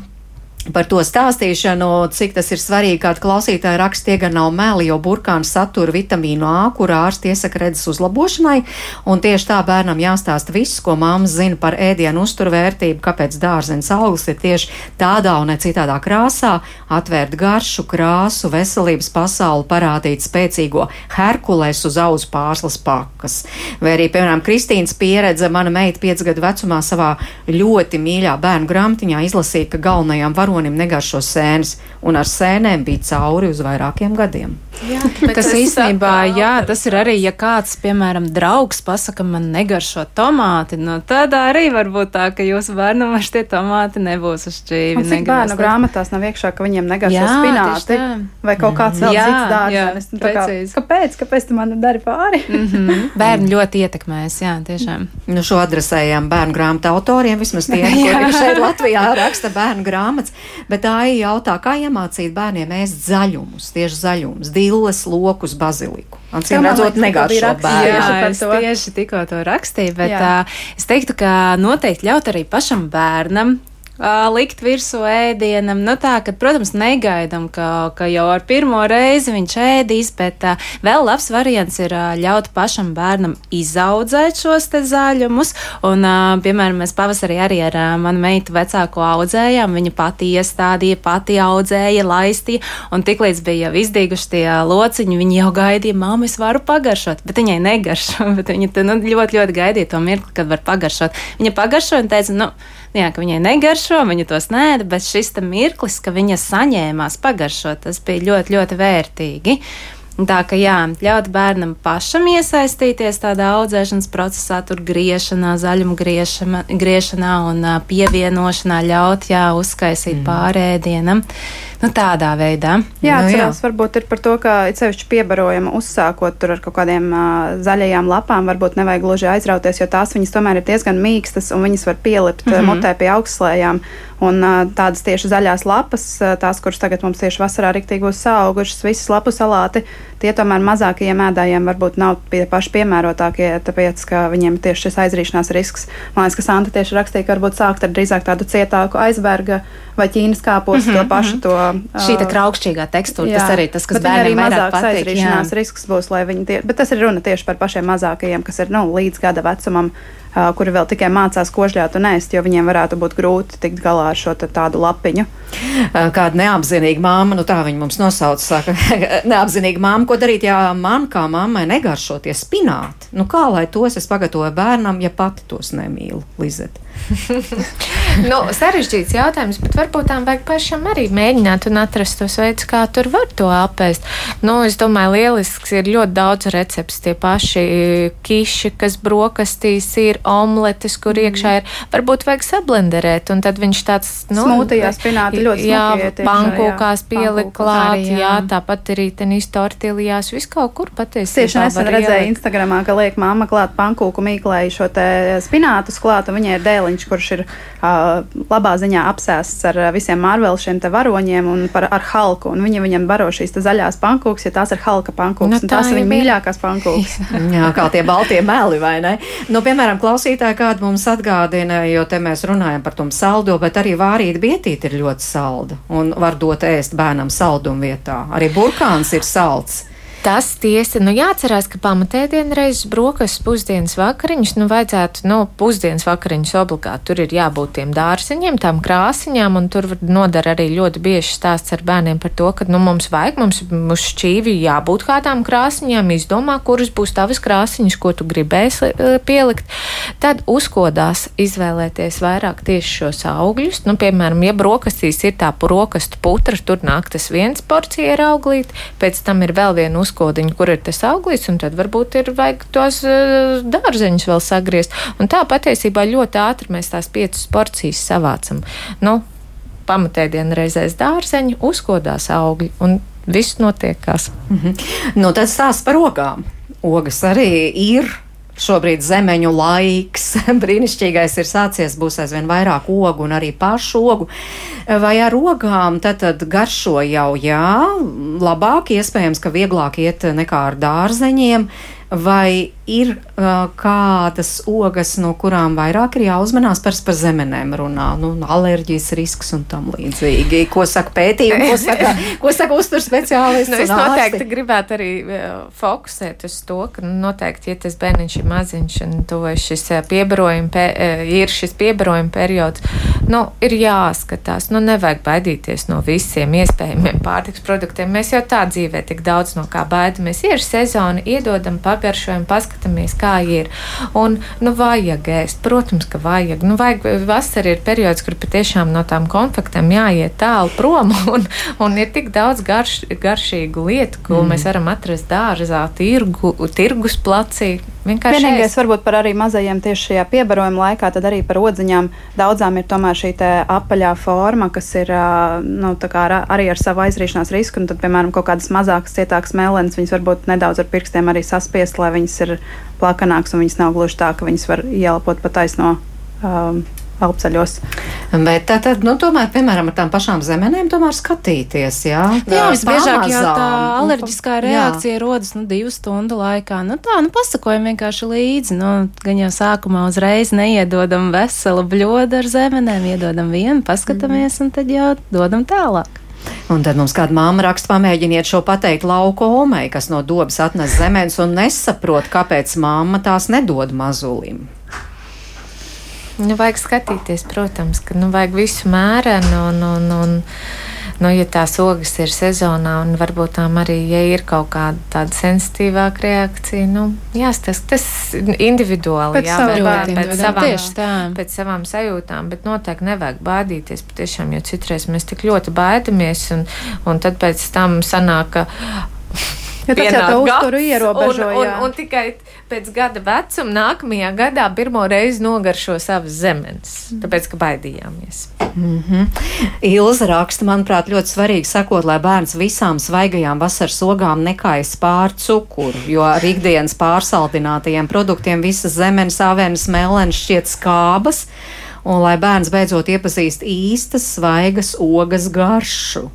Par to stāstīšanu, cik tas ir svarīgi, kāda klausītāja raksta, tie gan nav meli, jo burkāns satura vitamīnu A, kur ārsti iesaka redzes uzlabošanai, un tieši tā bērnam jāstāsta viss, ko māmas zina par ēdienu uzturvērtību, kāpēc dārzenes augsts ir tieši tādā un ne citādā krāsā, atvērt garšu, krāsu, veselības pasauli, parādīt spēcīgo Herkules uz auzu pārslas pakas. Vai arī, piemēram, Kristīnas pieredze, mana meita 5 gadu vecumā savā ļoti mīļā bērnu grāmatiņā izlasīja, ka galvenajām varonim varonim negaršo sēnes, un ar sēnēm bija cauri uz vairākiem gadiem. Jā, Tas īstenībā, jā, tas ir arī, ja kāds, piemēram, draugs pasaka, man negaršo tomāti, nu tad arī var būt tā, ka jūsu bērnam vairs tie tomāti nebūs uz šķīvi. Cik bērnu grāmatās nav iekšā, ka viņiem negaršo Jā, spināti vai kaut kāds vēl Jā, cits dārzenis. Kā. Kāpēc? Kāpēc tu man dari pāri? Mm -hmm. Bērni ļoti ietekmēs, jā, tiešām. Nu, šo adresējām bērnu grāmatu autoriem, vismaz tiem, kuri šeit Latvijā raksta bērnu grāmatas. Bet tā ir jautā, kā iemācīt bērniem ēst zaļumus, tieši zaļumus, dilles, lokus, baziliku. Man redzot, negaršo bērnu. Tieši Jā, es to. tieši tikko to rakstīju, bet uh, es teiktu, ka noteikti ļaut arī pašam bērnam. Uh, likt virsū ēdienam, nu tā, ka, protams, negaidām, ka, ka jau ar pirmo reizi viņš ēdīs, bet uh, vēl labs variants ir uh, ļaut pašam bērnam izaudzēt šos te zaļumus. Un, piemēram, mēs pavasarī arī ar manu meitu vecāko audzējām, viņa pati iestādīja, pati audzēja, laistīja, un tiklīdz bija jau izdīguši tie lociņi, viņi jau gaidīja, māmu, es varu pagaršot, bet viņai negaršo, bet viņa te, nu, ļoti, ļoti gaidīja to mirkli, kad var pagaršot. Viņa pagaršoja un teica, nu, Jā, ka viņai negaršo, viņa tos nē, bet šis mirklis, ka viņa saņēmās pagaršot, tas bija ļoti, ļoti vērtīgi. Tā ka jā, ļaut bērnam pašam iesaistīties tādā audzēšanas procesā, tur griešanā, zaļuma griešana, griešanā un pievienošanā, ļaut, jā, uzskaisīt mm. pārēdienam. Nu, tādā veidā. Jā, Nu, atcerās, varbūt ir par to, ka it sevišķi piebarojama uzsākot tur ar kaut kādiem uh, zaļajām lapām, varbūt nevajag gluži aizrauties, jo tās viņas tomēr ir diezgan mīkstas un viņas var pielipt mm. -hmm. mutē pie augstslējām. Un uh, tādas tieši zaļās lapas, uh, tās, kuras tagad mums tieši vasarā riktīgi būs saugušas, visas lapu salāti, tie tomēr mazākajiem ēdājiem varbūt nav pie paši piemērotākie, tāpēc, ka viņiem tieši šis aizrīšanās risks. Man liekas, ka Santa tieši rakstīja, ka varbūt sākt ar drīzāk tādu cietāku aizberga vai ķīnas kāpostu, mm -hmm. to pašu to. Šī te uh, kraukšķīgā tekstūra, tas arī tas, kas bērniem vairāk mazāks patīk. aizrīšanās jā. risks būs, lai viņi tie, bet tas ir runa tieši par pašiem mazākajiem, kas ir nu, līdz gada vecumam, uh, kuri vēl tikai mācās kožļāt un ēst, jo viņiem varētu būt grūti tikt galā ar šo tādu lapiņu. Kāda neapzinīga māma, nu tā viņa mums nosauca, saka, neapzinīga māma, ko darīt, ja man kā mammai negaršo tie spināti? Nu kā lai tos es pagatavoju bērnam, ja pati tos nemīlu, Lizet? nu, sarežģīts jautājums, bet varbūt tām vajag pašam arī mēģināt un atrast tos veidus, kā tur var to apēst. Nu, es domāju, lielisks ir ļoti daudz recepts, tie paši kiši, kas brokastīs ir, omletes, kur Mm. iekšā ir. Varbūt vajag sablenderēt, un tad viņš tāds, nu, Smūtijā spināti ļoti jā, smuki iet iekšā, pankūkās pielikt klāt, arī, jā. jā. tāpat arī tenīs tortiljās, viss kaut kur Es patiesībā. tieši nesen redzēju ielikt. Instagramā, ka liek mamma klāt pankūku mīklēju šo te spinātus klāt, un viņai ir dēliņš, kurš ir uh, labā ziņā apsēsts ar visiem Marvel šiem te varoņiem un par, ar halku, un viņa viņam baro šīs zaļās pankūkas, jo tās ir halka pankūkas, Nu, un tā tās ir viņa mīļākās pankūkas. Jā, kā tie baltie meli, vai ne? Nu, piemēram, klausītāji kādu mums atgādina, jo te mēs runājam par tom saldo, bet arī vārīta bietīte ir ļoti salda un var dot ēst bērnam saldumu vietā. Arī burkāns ir salds. Tas tiesa, nu jāatcerās, ka pamatēdienu reizes brokas, pusdienas vakariņas, nu vajadzētu, nu, pusdienas vakariņas obligāti. Tur ir jābūt tiem dārziņiem, tām krāsiņām, un tur nodara arī ļoti bieži stāsts ar bērniem par to, ka, nu, mums vajag, mums uz šķīvi jābūt kādām krāsiņām, izdomā, kuras būs tavas krāsiņas, ko tu gribēsi eh, pielikt. Tad uzkodās izvēlēties vairāk tieši šos augļus. Nu, piemēram, ja brokastīs ir tā brokastu putra, tur nāk tas viens porcija ar auglīti, pēc tam ir vēl viena uzkodiņa, kur ir tas auglīts, un tad varbūt ir vajag tos uh, dārzeņus vēl sagriezt. Un tā patiesībā ļoti ātri mēs tās piecas porcijas savācam. Nu, pamatēdienu reizēs dārzeņi, uzkodās augļi, un viss notiekās. Mhm. Nu, tad stāsts par ogām. Ogas arī ir. Šobrīd zemeņu laiks, brīnišķīgais ir sācies, būs aizvien vairāk ogu un arī pašu ogu. Vai ar ogām tad, tad garšo jau? Jā, labāk, iespējams, ka vieglāk iet nekā ar dārzeņiem, vai ir uh, kādas ogas, no kurām vairāk ir jāuzmanās par, par zemenēm runā, nu, alerģijas risks un tam līdzīgi. Ko saka pētījumi, ko saka, ko saka uztur speciālisti? Nu, es noteikti gribētu arī uh, fokusēt uz to, ka nu, noteikti, ja tas bērniņš ir maziņš un tuvojas šis uh, piebarojuma, pe, uh, ir šis piebarojuma periods, nu, ir jāskatās. Nu, nevajag baidīties no visiem iespējamiem pārtiks produktiem. Mēs jau tā dzīvē tik daudz no kā baidamies. Ir sezona, iedodam, pagaršojam, paskatāmies, kā ir. Un, nu, vajag ēst. Protams, ka vajag. Nu, vajag vasara ir periods, kur patiešām no tām konfektēm jāiet tālu prom. Un, un ir tik daudz garš, garšīgu lietu, ko mm. mēs varam atrast dārzā, tirgu, tirgus placī. Vienīgais ēst. varbūt par arī mazajiem tieši šajā piebarojuma laikā, tad arī par odziņām daudzām ir tomēr šī apaļā forma, kas ir nu, ar, arī ar savu aizrīšanās risku. Un tad, piemēram, kaut kādas mazākas, cietākas mēlēnas, viņas varbūt nedaudz ar pirkstiem arī saspiest, lai viņas ir plakanākas un viņas nav gluži tā, ka viņas var ielpot pa taisno. Um, alpceļos. Bet tā tad, nu, tomēr, piemēram, ar tām pašām zemenēm tomēr skatīties, jā? Jā, visbiežāk jau tā alerģiskā reakcija jā. rodas, nu, divu stundu laikā. Nu, tā, nu, pasakojam vienkārši līdzi, nu, gan jau sākumā uzreiz neiedodam veselu bļodu ar zemenēm, iedodam vienu, paskatāmies mm. un tad jau dodam tālāk. Un tad mums kāda māma raksta, pamēģiniet šo pateikt lauku omei, kas no dobas atnes zemes un nesaprot, kāpēc māma tās nedod mazulim. Nu, vajag skatīties, protams, ka nu, vajag visu mērenu un, un, un nu, ja tās ogas ir sezonā, un varbūt tām arī, ja ir kaut kāda tāda sensitīvāka reakcija, nu, jāstas, tas individuāli, pēc jā, savu bet, pēc, savām, pēc savām sajūtām, bet noteikti nevajag baidīties, patiešām, jo citreiz mēs tik ļoti baidamies, un, un tad pēc tam sanāk, ka Ja tas jau tā uzturu ierobežo. Un, un, un tikai pēc gada vecuma nākamajā gadā pirmo reizi nogaršo savas zemes, tāpēc, ka baidījāmies. Mm -hmm. Ilza raksta, manuprāt, ļoti svarīgi sakot, lai bērns visām svaigajām vasaras ogām nekais pār cukuru, jo ar ikdienas pārsaldinātajiem produktiem visas zemes, avenes, melens šķiet skābas, un lai bērns beidzot iepazīst īstas svaigas ogas garšu.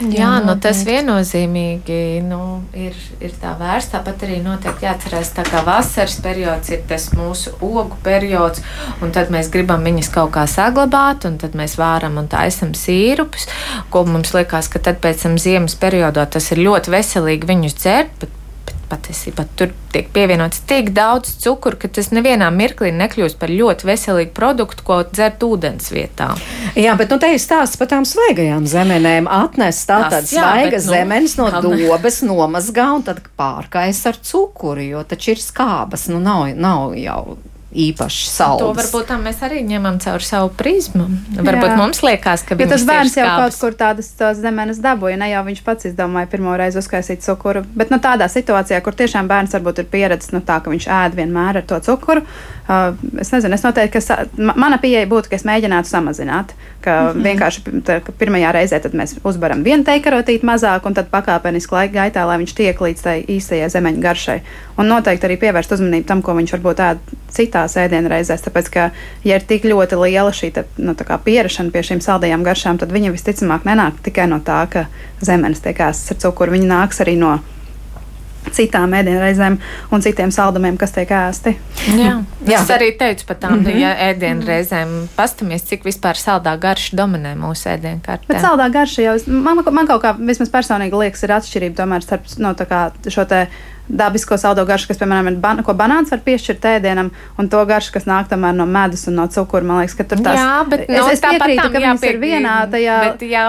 Jā, jā nu, tas viennozīmīgi nu, ir, ir tā vērts. Tāpat arī noteikti jāatcerās, ka vasaras periods ir tas mūsu ogu periods, un tad mēs gribam viņas kaut kā saglabāt, un tad mēs vāram un taisam sīrupus, ko mums liekas, ka tad pēc tam ziemas periodā tas ir ļoti veselīgi viņus dzert. Bet patiesībā tur tiek pievienots tik daudz cukuru, ka tas nevienā mirklī nekļūst par ļoti veselīgu produktu, ko dzert ūdens vietā. Jā, bet nu, te ir stāsts par tām svaigajām zemenēm. Atnes tātad svaigas nu, zemenes no dobes nomazgā un tad pārkais ar cukuru, jo taču ir skābas, nu nav, nav jau īpaši salds. To varbūt mēs arī ņemam caur savu prizmu. Varbūt Jā. mums liekas, ka ja tas bērns jau kaut kur tādas zemenes dabūja, ne jau viņš pats izdomāja pirmo reizi uzkaisīt cukuru. Bet nu, tādā situācijā, kur tiešām bērns varbūt ir pieredzējis nu, tā, ka viņš ēd vienmēr ar to cukuru, uh, es nezinu, es noteikti, ka mana pieeja būtu, ka es mēģinātu samazināt. Ka mm -hmm. vienkārši tā, ka pirmajā reizē mēs uzbaram vienu teikarotīti mazāk, un tad pakāpeniski laika gaitā, lai viņš tiek līdz tai īstajai zemeņu garšai. Un noteikti arī pievērst uzmanību tam, ko viņš varbūt ēd citā citās ēdienreizēs. Tāpēc, ka, ja ir tik ļoti liela šī te, nu, pierašana pie šīm saldajām garšām, tad viņa visticamāk nenāk tikai no tā, ka zemenes tiek ēstas ar cukuru. Viņa nāks arī no citām ēdienreizēm un citiem saldumiem, kas tiek ēsti. Jā. Jā. Es arī teicu par tām mm -hmm. ja, ēdienreizēm. Pastamies, cik vispār saldā garša dominē mūsu ēdienkartē. Bet saldā garša jau, man, man kaut kā vismaz personīgi liekas, ir atšķirība tomēr starp no, nu, šo te dabisko saldo garšu, kas, piemēram, ir ban ko banāns var piešķirt ēdienam, un to garšu, kas nāk tomēr no medus un no cukura. Man liekas, ka tur tas jā, bet, es, no, es piekrītu, ka viņas ir vienā tajā. Bet, jā,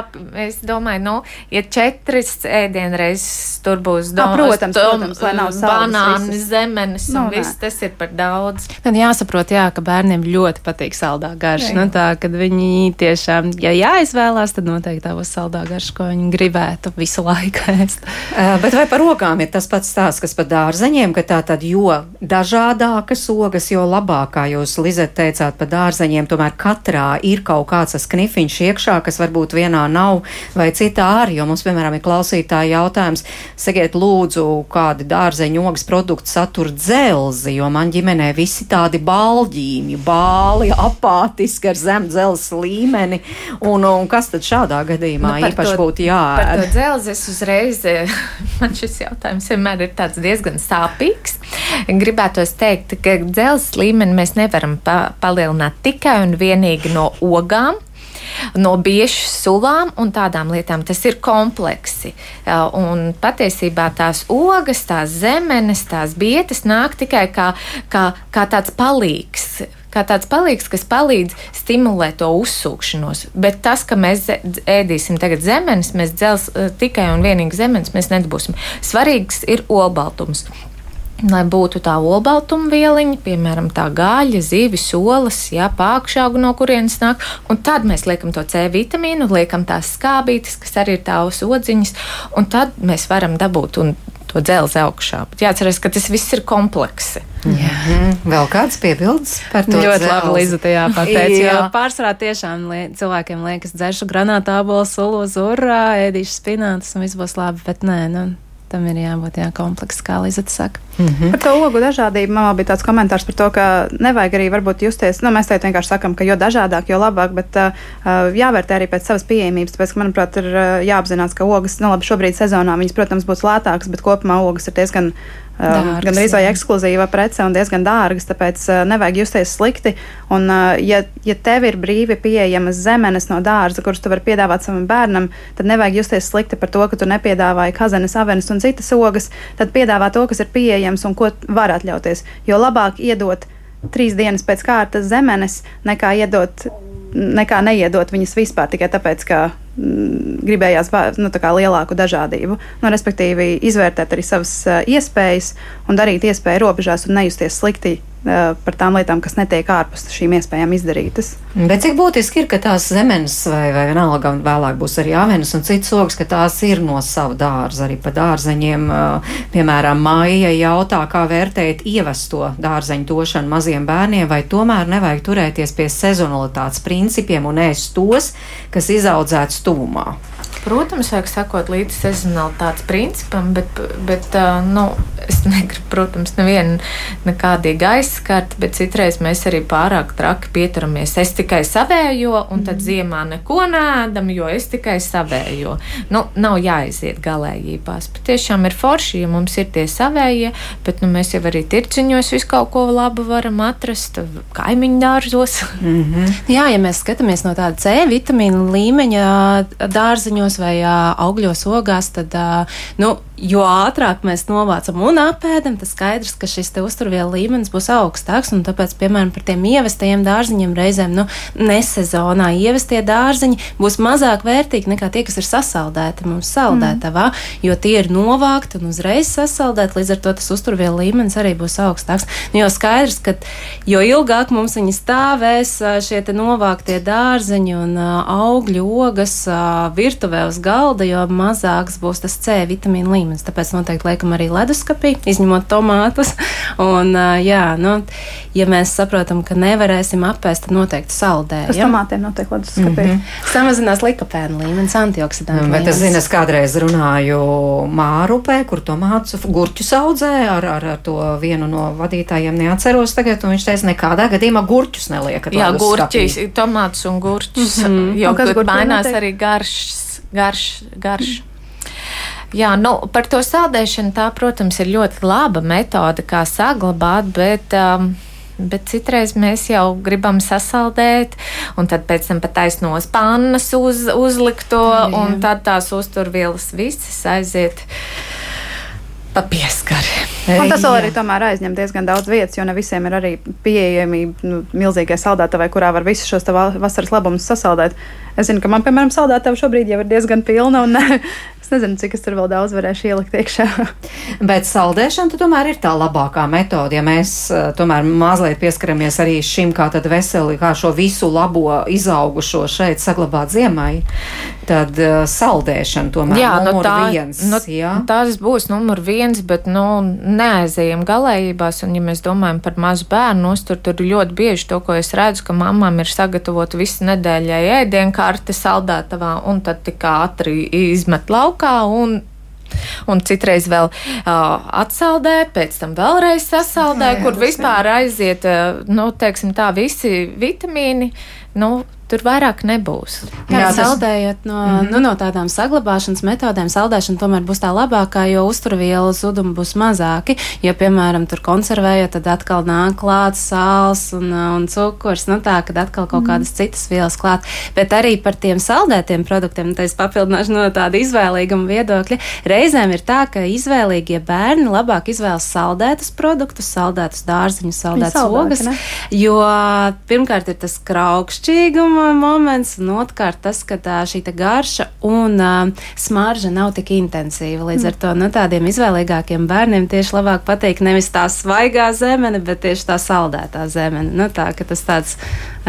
es domāju, nu, ja četras ēdienreizes tur būs domas, ah, protams, tom, protams, lai nav banāni, zemenes un no, nu, viss, tas ir par daudz. Tad jāsaprot, jā, ka bērniem ļoti patīk saldā garša. Nu, tā, kad viņi tiešām, ja jāizvēlās, tad noteikti tā būs saldā garša, ko viņi gribētu visu laiku ēst. Uh, bet vai par rokām ir tas pats stāsts? Kas par dārzeņiem, ka tā tad jo dažādākas ogas, jo labākā jūs, Lizet, teicāt par dārzeņiem, tomēr katrā ir kaut kāds tas knifiņš iekšā, kas varbūt vienā nav vai citā arī, jo mums, piemēram, ir klausītāji jautājums, sakiet lūdzu, kādi dārzeņu ogas produkti satur dzelzi, jo man ģimenē visi tādi balģīņi, bāli, apātiski ar zem dzelzs līmeni, un, un kas tad šādā gadījumā nu, īpaši to, būtu jāēd? Par to dzelzi es uzreiz, man šis jautājums vienmēr ir tāds tāds diezgan sāpīgs. Gribētos teikt, ka dzelzs līmeni mēs nevaram pa palielināt tikai un vienīgi no ogām no biežu sulām un tādām lietām. Tas ir kompleksi. Un patiesībā tās ogas, tās zemenes, tās bietas nāk tikai kā, kā, kā tāds palīgs kā tāds palīgs, kas palīdz stimulēt to uzsūkšanos. Bet tas, ka mēs ēdīsim tagad zemenes, mēs dzels tikai un vienīgi zemenes, mēs nedabūsim. Svarīgs ir olbaltums lai būtu tā olbaltuma vieliņa, piemēram, tā gaļa, zivis, olas, jā, pākšaugu, no kurienes nāk. Un tad mēs liekam to C vitamīnu, liekam tās skābītes, kas arī ir tās odziņas, un tad mēs varam dabūt un to dzelzi augšā. Bet jāatcerās, ka tas viss ir kompleksi. Jā. Mhm. Vēl kāds piebildes par to? Ļoti labi, Līza, tajā pateica. Jo pārsvarā tiešām li cilvēkiem liekas, dzeršu granātu apelu, sulu, zurā, ēdīšu spinātus un viss būs labi, bet nē, nu, tam ir jābūt jā, komplekss, kā Līsata saka. Mm -hmm. Par to ogu dažādību man bija tāds komentārs par to, ka nevajag arī varbūt justies, nu, mēs te vienkārši sakam, ka jo dažādāk, jo labāk, bet uh, jāvērtē arī pēc savas pieejamības, tāpēc, ka, manuprāt, ir uh, jāapzinās, ka ogas, nu, labi, šobrīd sezonā viņas, protams, būs lētākas, bet kopumā ogas ir diezgan Dārgas, gan arī ekskluzīva prece un diezgan dārgas, tāpēc nevajag justies slikti. Un, ja, ja tev ir brīvi pieejamas zemenes no dārza, kuras tu vari piedāvāt savam bērnam, tad nevajag justies slikti par to, ka tu nepiedāvāji kazenes, avenes un citas ogas. Tad piedāvā to, kas ir pieejams un ko var atļauties. Jo labāk iedot trīs dienas pēc kārtas zemenes, nekā iedot nekā neiedot viņas vispār tikai tāpēc, ka mm, gribējās nu, lielāku dažādību. Nu, respektīvi, izvērtēt arī savas iespējas un darīt iespēju robežās un nejusties slikti par tām lietām, kas netiek ārpus šīm iespējām izdarītas. Bet cik būtiski ir, ka tās zemenes vai, vai vienalga, un vēlāk būs arī avenes un citas ogas, ka tās ir no sava dārza, arī pa dārzeņiem. Eh, piemēram, māja jautā, kā vērtēt ievesto dārzeņu došanu maziem bērniem, vai tomēr nevajag turēties pie sezonalitātes principiem un ēst tos, kas izaudzēts tuvumā. Protams, vajag sakot līdzi sezonalitātes principam, bet, bet nu, es negribu, protams, nevienu nekādīgi aizskart, bet citreiz mēs arī pārāk traki pieturamies. Es tikai savējo, un tad mm. ziemā neko nēdam, jo es tikai savējo. Nu, nav jāiziet galējībās. Bet tiešām ir forši, ja mums ir tie savējie, bet nu, mēs jau arī tirciņos visu kaut ko labu varam atrast, kaimiņu dārzos. Mm -hmm. Jā, ja mēs skatāmies no tāda C vitamīna līmeņa dārziņos, vai augļos ogās, tad nu, jo ātrāk mēs novācam un apēdam, tas skaidrs, ka šis uzturvielu līmenis būs augstāks. Tāpēc, piemēram, par tiem ievestajiem dārziņiem reizēm nu, nesezonā ievestie dārziņi būs mazāk vērtīgi nekā tie, kas ir sasaldēti mums saldētavā, mm. jo tie ir novākti un uzreiz sasaldēti. Līdz ar to tas uzturvielu līmenis arī būs augstāks. Nu, jo skaidrs, ka jo ilgāk mums viņi stāvēs, šie novāktie dārziņi un augļu ogas virtuvē uz galda, jo mazāks būs tas C vitamīna līmenis līmenis. Tāpēc noteikti liekam arī leduskapī, izņemot tomātus. Un, jā, nu, ja mēs saprotam, ka nevarēsim apēst, tad noteikti saldējam. Tas tomātiem notiek leduskapī. Mm -hmm. Samazinās likapēnu līmenis, antioksidantu. Bet es zinu, es kādreiz runāju Mārupē, kur tomātus gurķus audzē ar, ar, ar to vienu no vadītājiem neatceros tagad, un viņš teica, nekādā gadījumā gurķus neliekat. Jā, gurķis, tomātus un gurķus, mm -hmm. jo, kas mainās arī garš, garš, garš. Jā, nu, par to saldēšanu tā, protams, ir ļoti laba metode, kā saglabāt, bet. Um, Bet citreiz mēs jau gribam sasaldēt, un tad pēc tam pat taisnos pannas uz, uzlikt to, Jā. un tad tās uzturvielas visas aiziet pa pieskari. Un tas arī tomēr aizņem diezgan daudz vietas, jo ne visiem ir arī pieejamība nu, milzīgai saldētavai, kurā var visus šos vasaras labumus sasaldēt. Es zinu, ka man, piemēram, saldētava šobrīd jau ir diezgan pilna, un Es nezinu, cik es tur vēl daudz varēšu ielikt iekšā. Bet saldēšana tomēr ir tā labākā metode. Ja mēs uh, tomēr mazliet pieskaramies arī šim, kā tad veseli, kā šo visu labo izaugušo šeit saglabāt ziemai, tad uh, saldēšana tomēr jā, nu numur nu tā, viens. Nu, jā. Tas būs numur viens, bet nu, neaizējam galējībās. Un, ja mēs domājam par mazu bērnu uzturu, tur ļoti bieži to, ko es redzu, ka mamām ir sagatavota visu nedēļai ēdienkarte saldētavā un tad tik ātri izmet lauku laukā un un citreiz vēl uh, atsaldē, pēc tam vēlreiz sasaldē, jā, jā, kur vispār aiziet, uh, nu, teiksim tā, visi vitamīni. Nu, tur vairāk nebūs. Tas... saldējot no, mm -hmm. nu, no tādām saglabāšanas metodēm, saldēšana tomēr būs tā labākā, jo uzturvielu zudumi būs mazāki. Ja, piemēram, tur konservējot, tad atkal nāk klāts sāls un, un cukurs, nu tā, kad atkal kaut mm -hmm. kādas citas vielas klāt. Bet arī par tiem saldētiem produktiem, tā es papildināšu no tāda izvēlīguma viedokļa. Reizēm ir tā, ka izvēlīgie bērni labāk izvēlas saldētus produktus, saldētus dārziņus, saldētus ogas, jo pirmkārt ir tas kraukšķīgums moments, un otrkārt tas, ka tā, šī garša un uh, smarža nav tik intensīva. Līdz mm. ar to nu, tādiem izvēlīgākiem bērniem tieši labāk patīk nevis tā svaigā zemene, bet tieši tā saldētā zemene. Nu, tā, tas tāds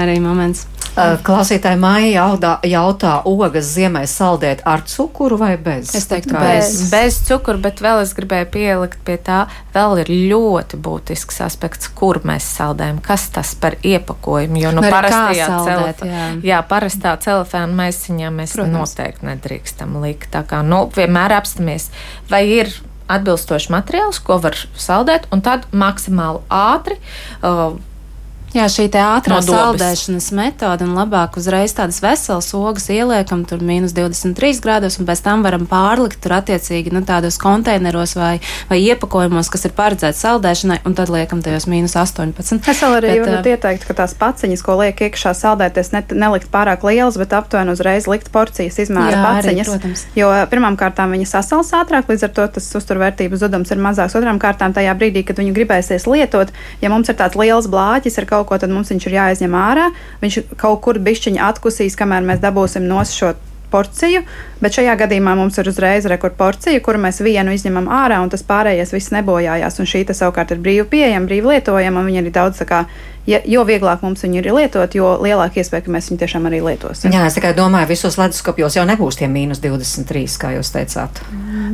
arī moments. Klausītāji Maija jautā, jautā, ogas ziemē saldēt ar cukuru vai bez? Es teiktu, bez. bez. Bez cukuru, bet vēl es gribēju pielikt pie tā, vēl ir ļoti būtisks aspekts, kur mēs saldējam, kas tas par iepakojumu, jo nu parastajā saldēt, celfa, jā. jā, parastā celofāna maisiņā mēs Protams. noteikti nedrīkstam likt. Tā kā, nu, vienmēr apstamies, vai ir atbilstošs materiāls, ko var saldēt, un tad maksimāli ātri. Uh, Jā, šī ātrā no saldēšanas metode un labāk uzreiz tādas veselas ogas ieliekam tur mīnus 23 grādos un pēc tam varam pārlikt tur attiecīgi nu, tādos konteineros vai, vai iepakojumos, kas ir paredzēti saldēšanai, un tad liekam tajos mīnus 18. Es vēl arī bet, varu ieteikt, ka tās paciņas, ko liek iekšā saldēties, ne, nelikt pārāk lielas, bet aptuveni uzreiz likt porcijas izmēra jā, paciņas. Arī, protams. jo pirmām kārtām viņi sasals ātrāk, līdz ar to tas uzturvērtības zudums ir mazāks. Otrām kārtām tajā brīdī, kad viņu gribēsies lietot, ja mums ir tāds liels blāķis ar kaut kaut ko, tad mums viņš ir jāizņem ārā. Viņš kaut kur bišķiņi atkusīs, kamēr mēs dabūsim nos šo porciju, bet šajā gadījumā mums ir uzreiz rekordporcija, kuru mēs vienu izņemam ārā, un tas pārējais viss nebojājās. Un šī savukārt ir brīvi pieejama, brīvi lietojama, un viņa ir daudz kā ja, jo vieglāk mums viņu ir lietot, jo lielāka iespēja, ka mēs viņu tiešām arī lietosim. Jā, es tikai domāju, visos leduskapjos jau nebūs tie mīnus 23, kā jūs teicāt.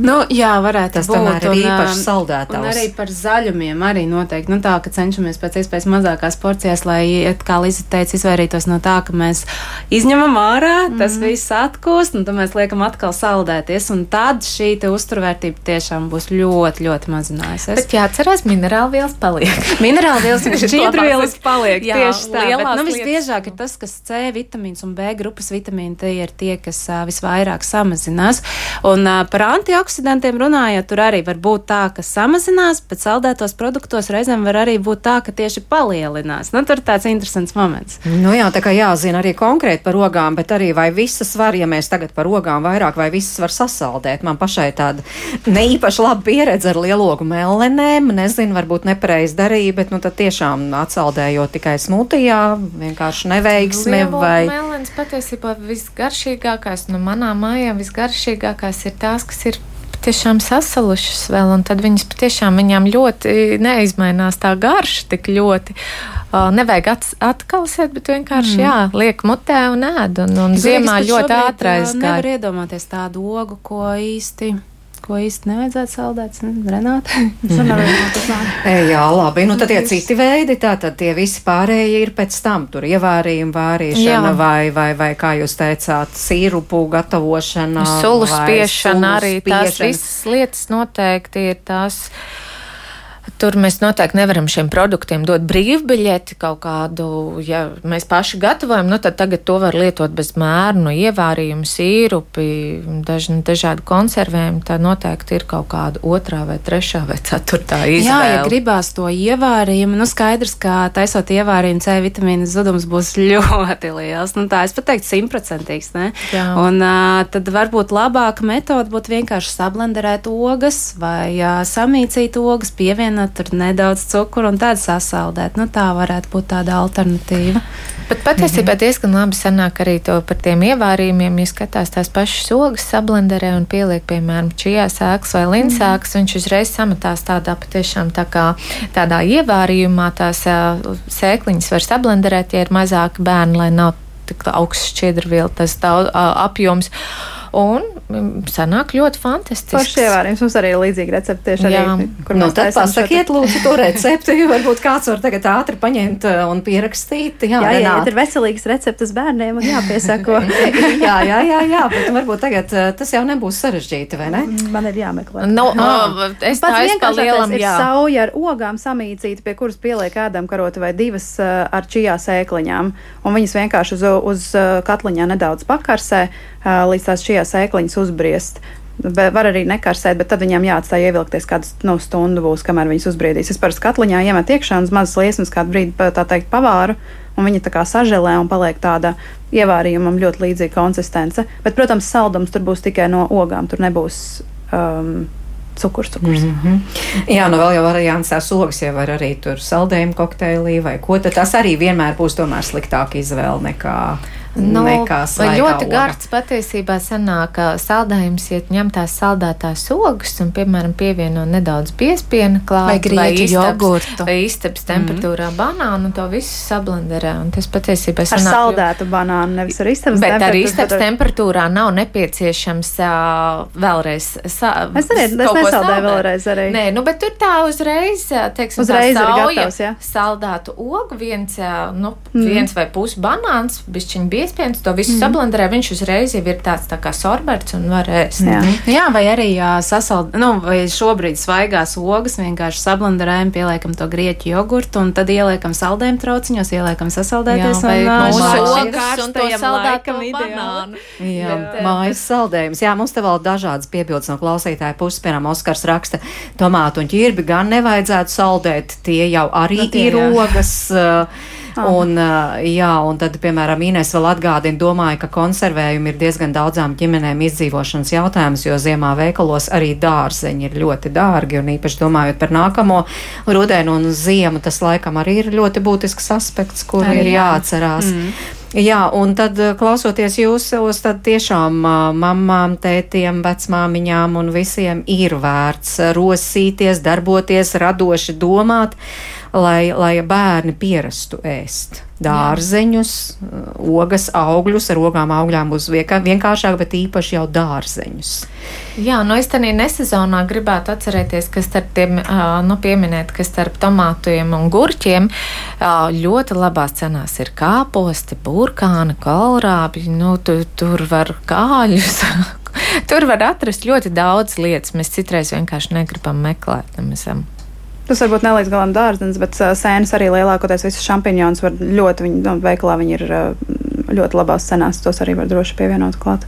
Nu, jā, varētu tas būt. tomēr ir īpaši saldētājs. Un arī par zaļumiem arī noteikti. Nu, tā, ka cenšamies pēc iespējas mazākās porcijās, lai, kā Līza teica, izvairītos no tā, ka mēs izņemam ārā, tas mm. viss atkūst, un tad mēs liekam atkal saldēties, un tad šī uzturvērtība tiešām būs ļoti, ļoti mazinājusies. Bet jāatcerās, minerālvielas paliek. minerālvielas un šķiedrvielas paliek jā, tieši tā. Bet, nu, visbiežāk ir tas, kas C vitamīns un B grupas vitamīni tie ir tie, kas uh, visvairāk samazinās. Un uh, par antioksidantiem runājot, tur arī var būt tā, ka samazinās, bet saldētos produktos reizēm var arī būt tā, ka tieši palielinās. Nu, tur tāds interesants moments. Nu jā, tā kā jāzina arī konkrēti par ogām, bet arī vai visas var, ja mēs tagad par ogām vairāk, vai visas var sasaldēt. Man pašai tāda neīpaši laba pieredze ar lielogu melnēm. Nezinu, varbūt nepareizi darīju, bet nu tad tiešām atsaldēju meklējot tikai smutijā, vienkārši neveiksmi Lielo vai. Melens patiesībā visgaršīgākais, no manām mājām visgaršīgākais ir tās, kas ir tiešām sasalušas vēl, un tad viņas patiešām viņām ļoti neizmainās tā garša tik ļoti. Uh, nevajag at, atkalsēt, bet vienkārši mm. jā, liek mutē un ēd. Un, un ziemā ļoti ātrais. Nevar iedomāties tādu ogu, ko īsti ko īsti nevajadzētu saldēt. Renāta. Jā, labi. Nu, tad tie citi veidi, tātad tie visi pārējie ir pēc tam tur ievārījuma vārīšana Jā. vai, vai, vai, kā jūs teicāt, sīrupu gatavošana. Sulu spiešana arī spiešana. tās visas lietas noteikti ir tās. Tur mēs noteikti nevaram šiem produktiem dot brīvbiļeti kaut kādu, ja mēs paši gatavojam, nu tad tagad to var lietot bez mērnu, ievārījumu, sīrupi, daž, dažādi konservējumi. Tā noteikti ir kaut kāda otrā vai trešā vai ceturtā izvēle. Jā, ja gribās to ievārījumu, nu skaidrs, ka taisot ievārījumu C vitamīna zudums būs ļoti liels. Nu tā es pat teiktu simtprocentīgs, ne? Jā. Un uh, tad varbūt labāka metode būtu vienkārši sablenderēt ogas vai uh, samīcīt ogas, pievienot tur nedaudz cukuru un tādu sasaldēt. Nu, tā varētu būt tāda alternatīva. Bet patiesībā mhm. diezgan labi sanāk arī to par tiem ievārījumiem. Ja skatās tās pašas ogas sablenderē un pieliek, piemēram, čijā sēklas vai linsēklas, mm. viņš uzreiz sametās tādā patiešām tā kā tādā ievārījumā. Tās sēkliņas var sablenderēt, ja ir mazāki bērni, lai nav tik augsts šķiedrvielu apjoms. Un mm, sanāk ļoti fantastiski. Forši ievārījums mums arī ir līdzīga recepte tieši Jā. arī, kur Nu, mēs tad taisām šo pasakiet, lūdzu, to recepti, varbūt kāds var tagad ātri paņemt uh, un pierakstīt. Jā, Jā, jā, Renāte. ir veselīgas receptes bērniem un jāpiesako. jā, jā, jā, jā, bet varbūt tagad uh, tas jau nebūs sarežģīti, vai ne? Man ir jāmeklē. Nu, Ah. uh, es Pats vienkāršākais ir jā. sauja ar ogām samīcīta, pie kuras pieliek ēdamkaroti vai divas uh, ar čijā sēkliņām. Un viņas vienkārši uz, uz katliņā nedaudz pakarsē, līdz tās čijā sēkliņas uzbriest. Var arī nekarsēt, bet tad viņām jāatstāj ievilkties kādu no stundu būs, kamēr viņas uzbriedīs. Es parasti katliņā iemetu iekšā un uz mazas liesmas kādu brīdi, tā teikt, pavāru. Un viņa tā kā sažēlē un paliek tāda ievārījumam ļoti līdzīga konsistence. Bet, protams, saldums tur būs tikai no ogām. Tur nebūs um, cukurs. cukurs. Mm. Mm -hmm. Jā, nu vēl jau variants tās ogas, ja var arī tur saldējumu kokteilī vai ko, tad tas arī vienmēr būs tomēr sliktāka izvēle nekā, Nu, ļoti gards patiesībā sanāk saldējums, ja ņem tās saldētās ogas un, piemēram, pievieno nedaudz piespiedu klāt Vai grieķu jogurtu. vai istabas temperatūrā mm. banānu to visu sablenderē. Un tas patiesībā Ar sanāk ļoti- saldētu banānu, nevis ar istabas Bet ar istabas bet ar- temperatūrā nav nepieciešams uh, vēlreiz. Sa, Es arī- es nesaldēju vēlreiz arī. Nē, nu, bet tur tā uzreiz, teiksim, Uzreiz tā sauja, gatavs, jā. Saldētu ogu, viens, nu, Mhm. viens vai pus banāns, bišķiņ biespiens, to visu sablenderē, viņš uzreiz jau ir tāds tā kā sorberts un var ēst. Jā. Jā, vai arī jā, sasald, nu, vai šobrīd svaigās ogas vienkārši sablenderējam, pieliekam to grieķu jogurtu un tad ieliekam saldējumu trauciņos, ieliekam sasaldēties Jā, vai mūsu ogas un to laikam ideāli. Jā, eh, mājas saldējums. Jā, mums te vēl dažādas piebildes no klausītāja puses. Piemēram, Oskars raksta, tomātu un ķirbi gan nevajadzētu saldēt. Tie jau arī Nu, tie ir jā. ogas. uh, Un, uh, jā, un tad, piemēram, Inês vēl atgādina, domāju, ka konservējumi ir diezgan daudzām ģimenēm izdzīvošanas jautājums, jo ziemā veikalos arī dārzeņi ir ļoti dārgi, un īpaši domājot par nākamo rudenu un ziemu, tas laikam arī ir ļoti būtisks aspekts, kur Arī ir jā. jāatcerās. Mm. Jā, un tad eh, klausoties jūsos, tad tiešām ā, mamām, tētiem, vecmāmiņām un visiem ir vērts eh, rosīties, darboties, radoši domāt, lai, lai bērni pierastu ēst. Dārzeņus, ogas, augļus, ar ogām augļām būs vienkā- vienkāršāk, bet īpaši jau dārzeņus. Jā, nu es tādā nesezonā gribētu atcerēties, ka starp tiem, nu, pieminēt, ka starp tomātiem un gurķiem ļoti labās cenās ir kāposti, burkāni, kolrābi, nu, tu, tur var kāļus. Tur var atrast ļoti daudz lietas. Mēs citreiz vienkārši negribam meklēt. Nemazam. Tas varbūt nelīdz galam dārzenis, bet uh, sēnes arī lielākoties visus šampiņonus var ļoti, viņi, nu, veikalā viņi ir uh, ļoti labās cenās, tos arī var droši pievienot klāt.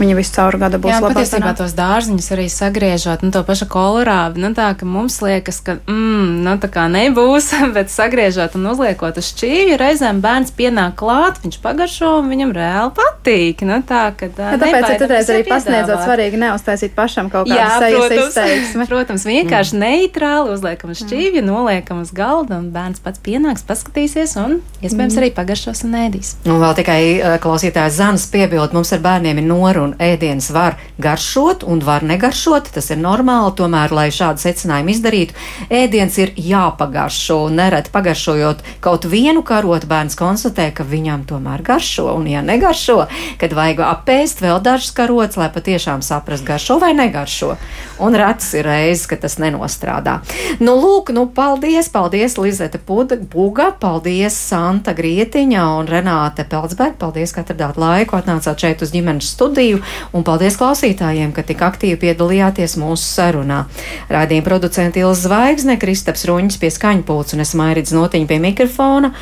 Viņi visu caur gadu būs Jā, labās patiesībā tos dārziņus arī sagriežot, nu, to pašu kolorābi, nu, tā, ka mums liekas, ka, mm, nu, tā kā nebūs, bet sagriežot un uzliekot uz šķīvi, reizēm bērns pienāk klāt, viņš pagaršo un viņam reāli patīk, nu, tā, ka tā. Ja, tāpēc ir tāpēc arī pasniedzot svarīgi neuztaisīt pašam kaut kādu protams, izteiksmi. protams, vienkārši mm. neitrāli uzliekam uz šķīvja, noliekam uz galda, un bērns pats pienāks, paskatīsies, un iespējams Mm. arī pagaršos un ēdīs. Un vēl tikai uh, klausītājs Zanas piebilst, mums ar bērniem ir nora un ēdienas var garšot un var negaršot. Tas ir normāli, tomēr, lai šādu secinājumu izdarītu, ēdiens ir jāpagaršo. Un nereti pagaršojot kaut vienu karotu, bērns konstatē, ka viņam tomēr garšo. Un, ja negaršo, kad vajag apēst vēl dažas karotes, lai patiešām saprastu, garšo vai negaršo. Un rats ir reizes, ka tas nenostrādā. Nu, lūk, nu, paldies, paldies Lizete Puga, paldies Santa Grietiņa un Renāte Pelsberga. Paldies, ka atradāt laiku, atnācāt šeit uz ģimenes studiju un paldies klausītājiem, ka tik aktīvi piedalījāties mūsu sarunā. Raidījuma producenti Ilza Zvaigzne, Kristaps Ruņģis pie skaņpults un es Mairīdz Notiņa pie mikrofona.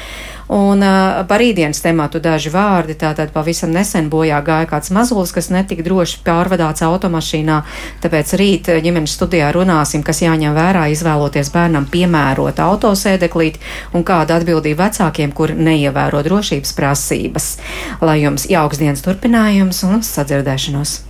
Un uh, par rītdienas tematu daži vārdi. Tātad pavisam nesen bojā gāja kāds mazulis, kas netika droši pārvadāts automašīnā. Tāpēc rīt ģimenes studijā runāsim, kas jāņem vērā, izvēloties bērnam piemērot autosēdeklīti un kāda atbildība vecākiem, kur neievēro drošības prasības. Lai jums jauks dienas turpinājums un sadzirdēšanos!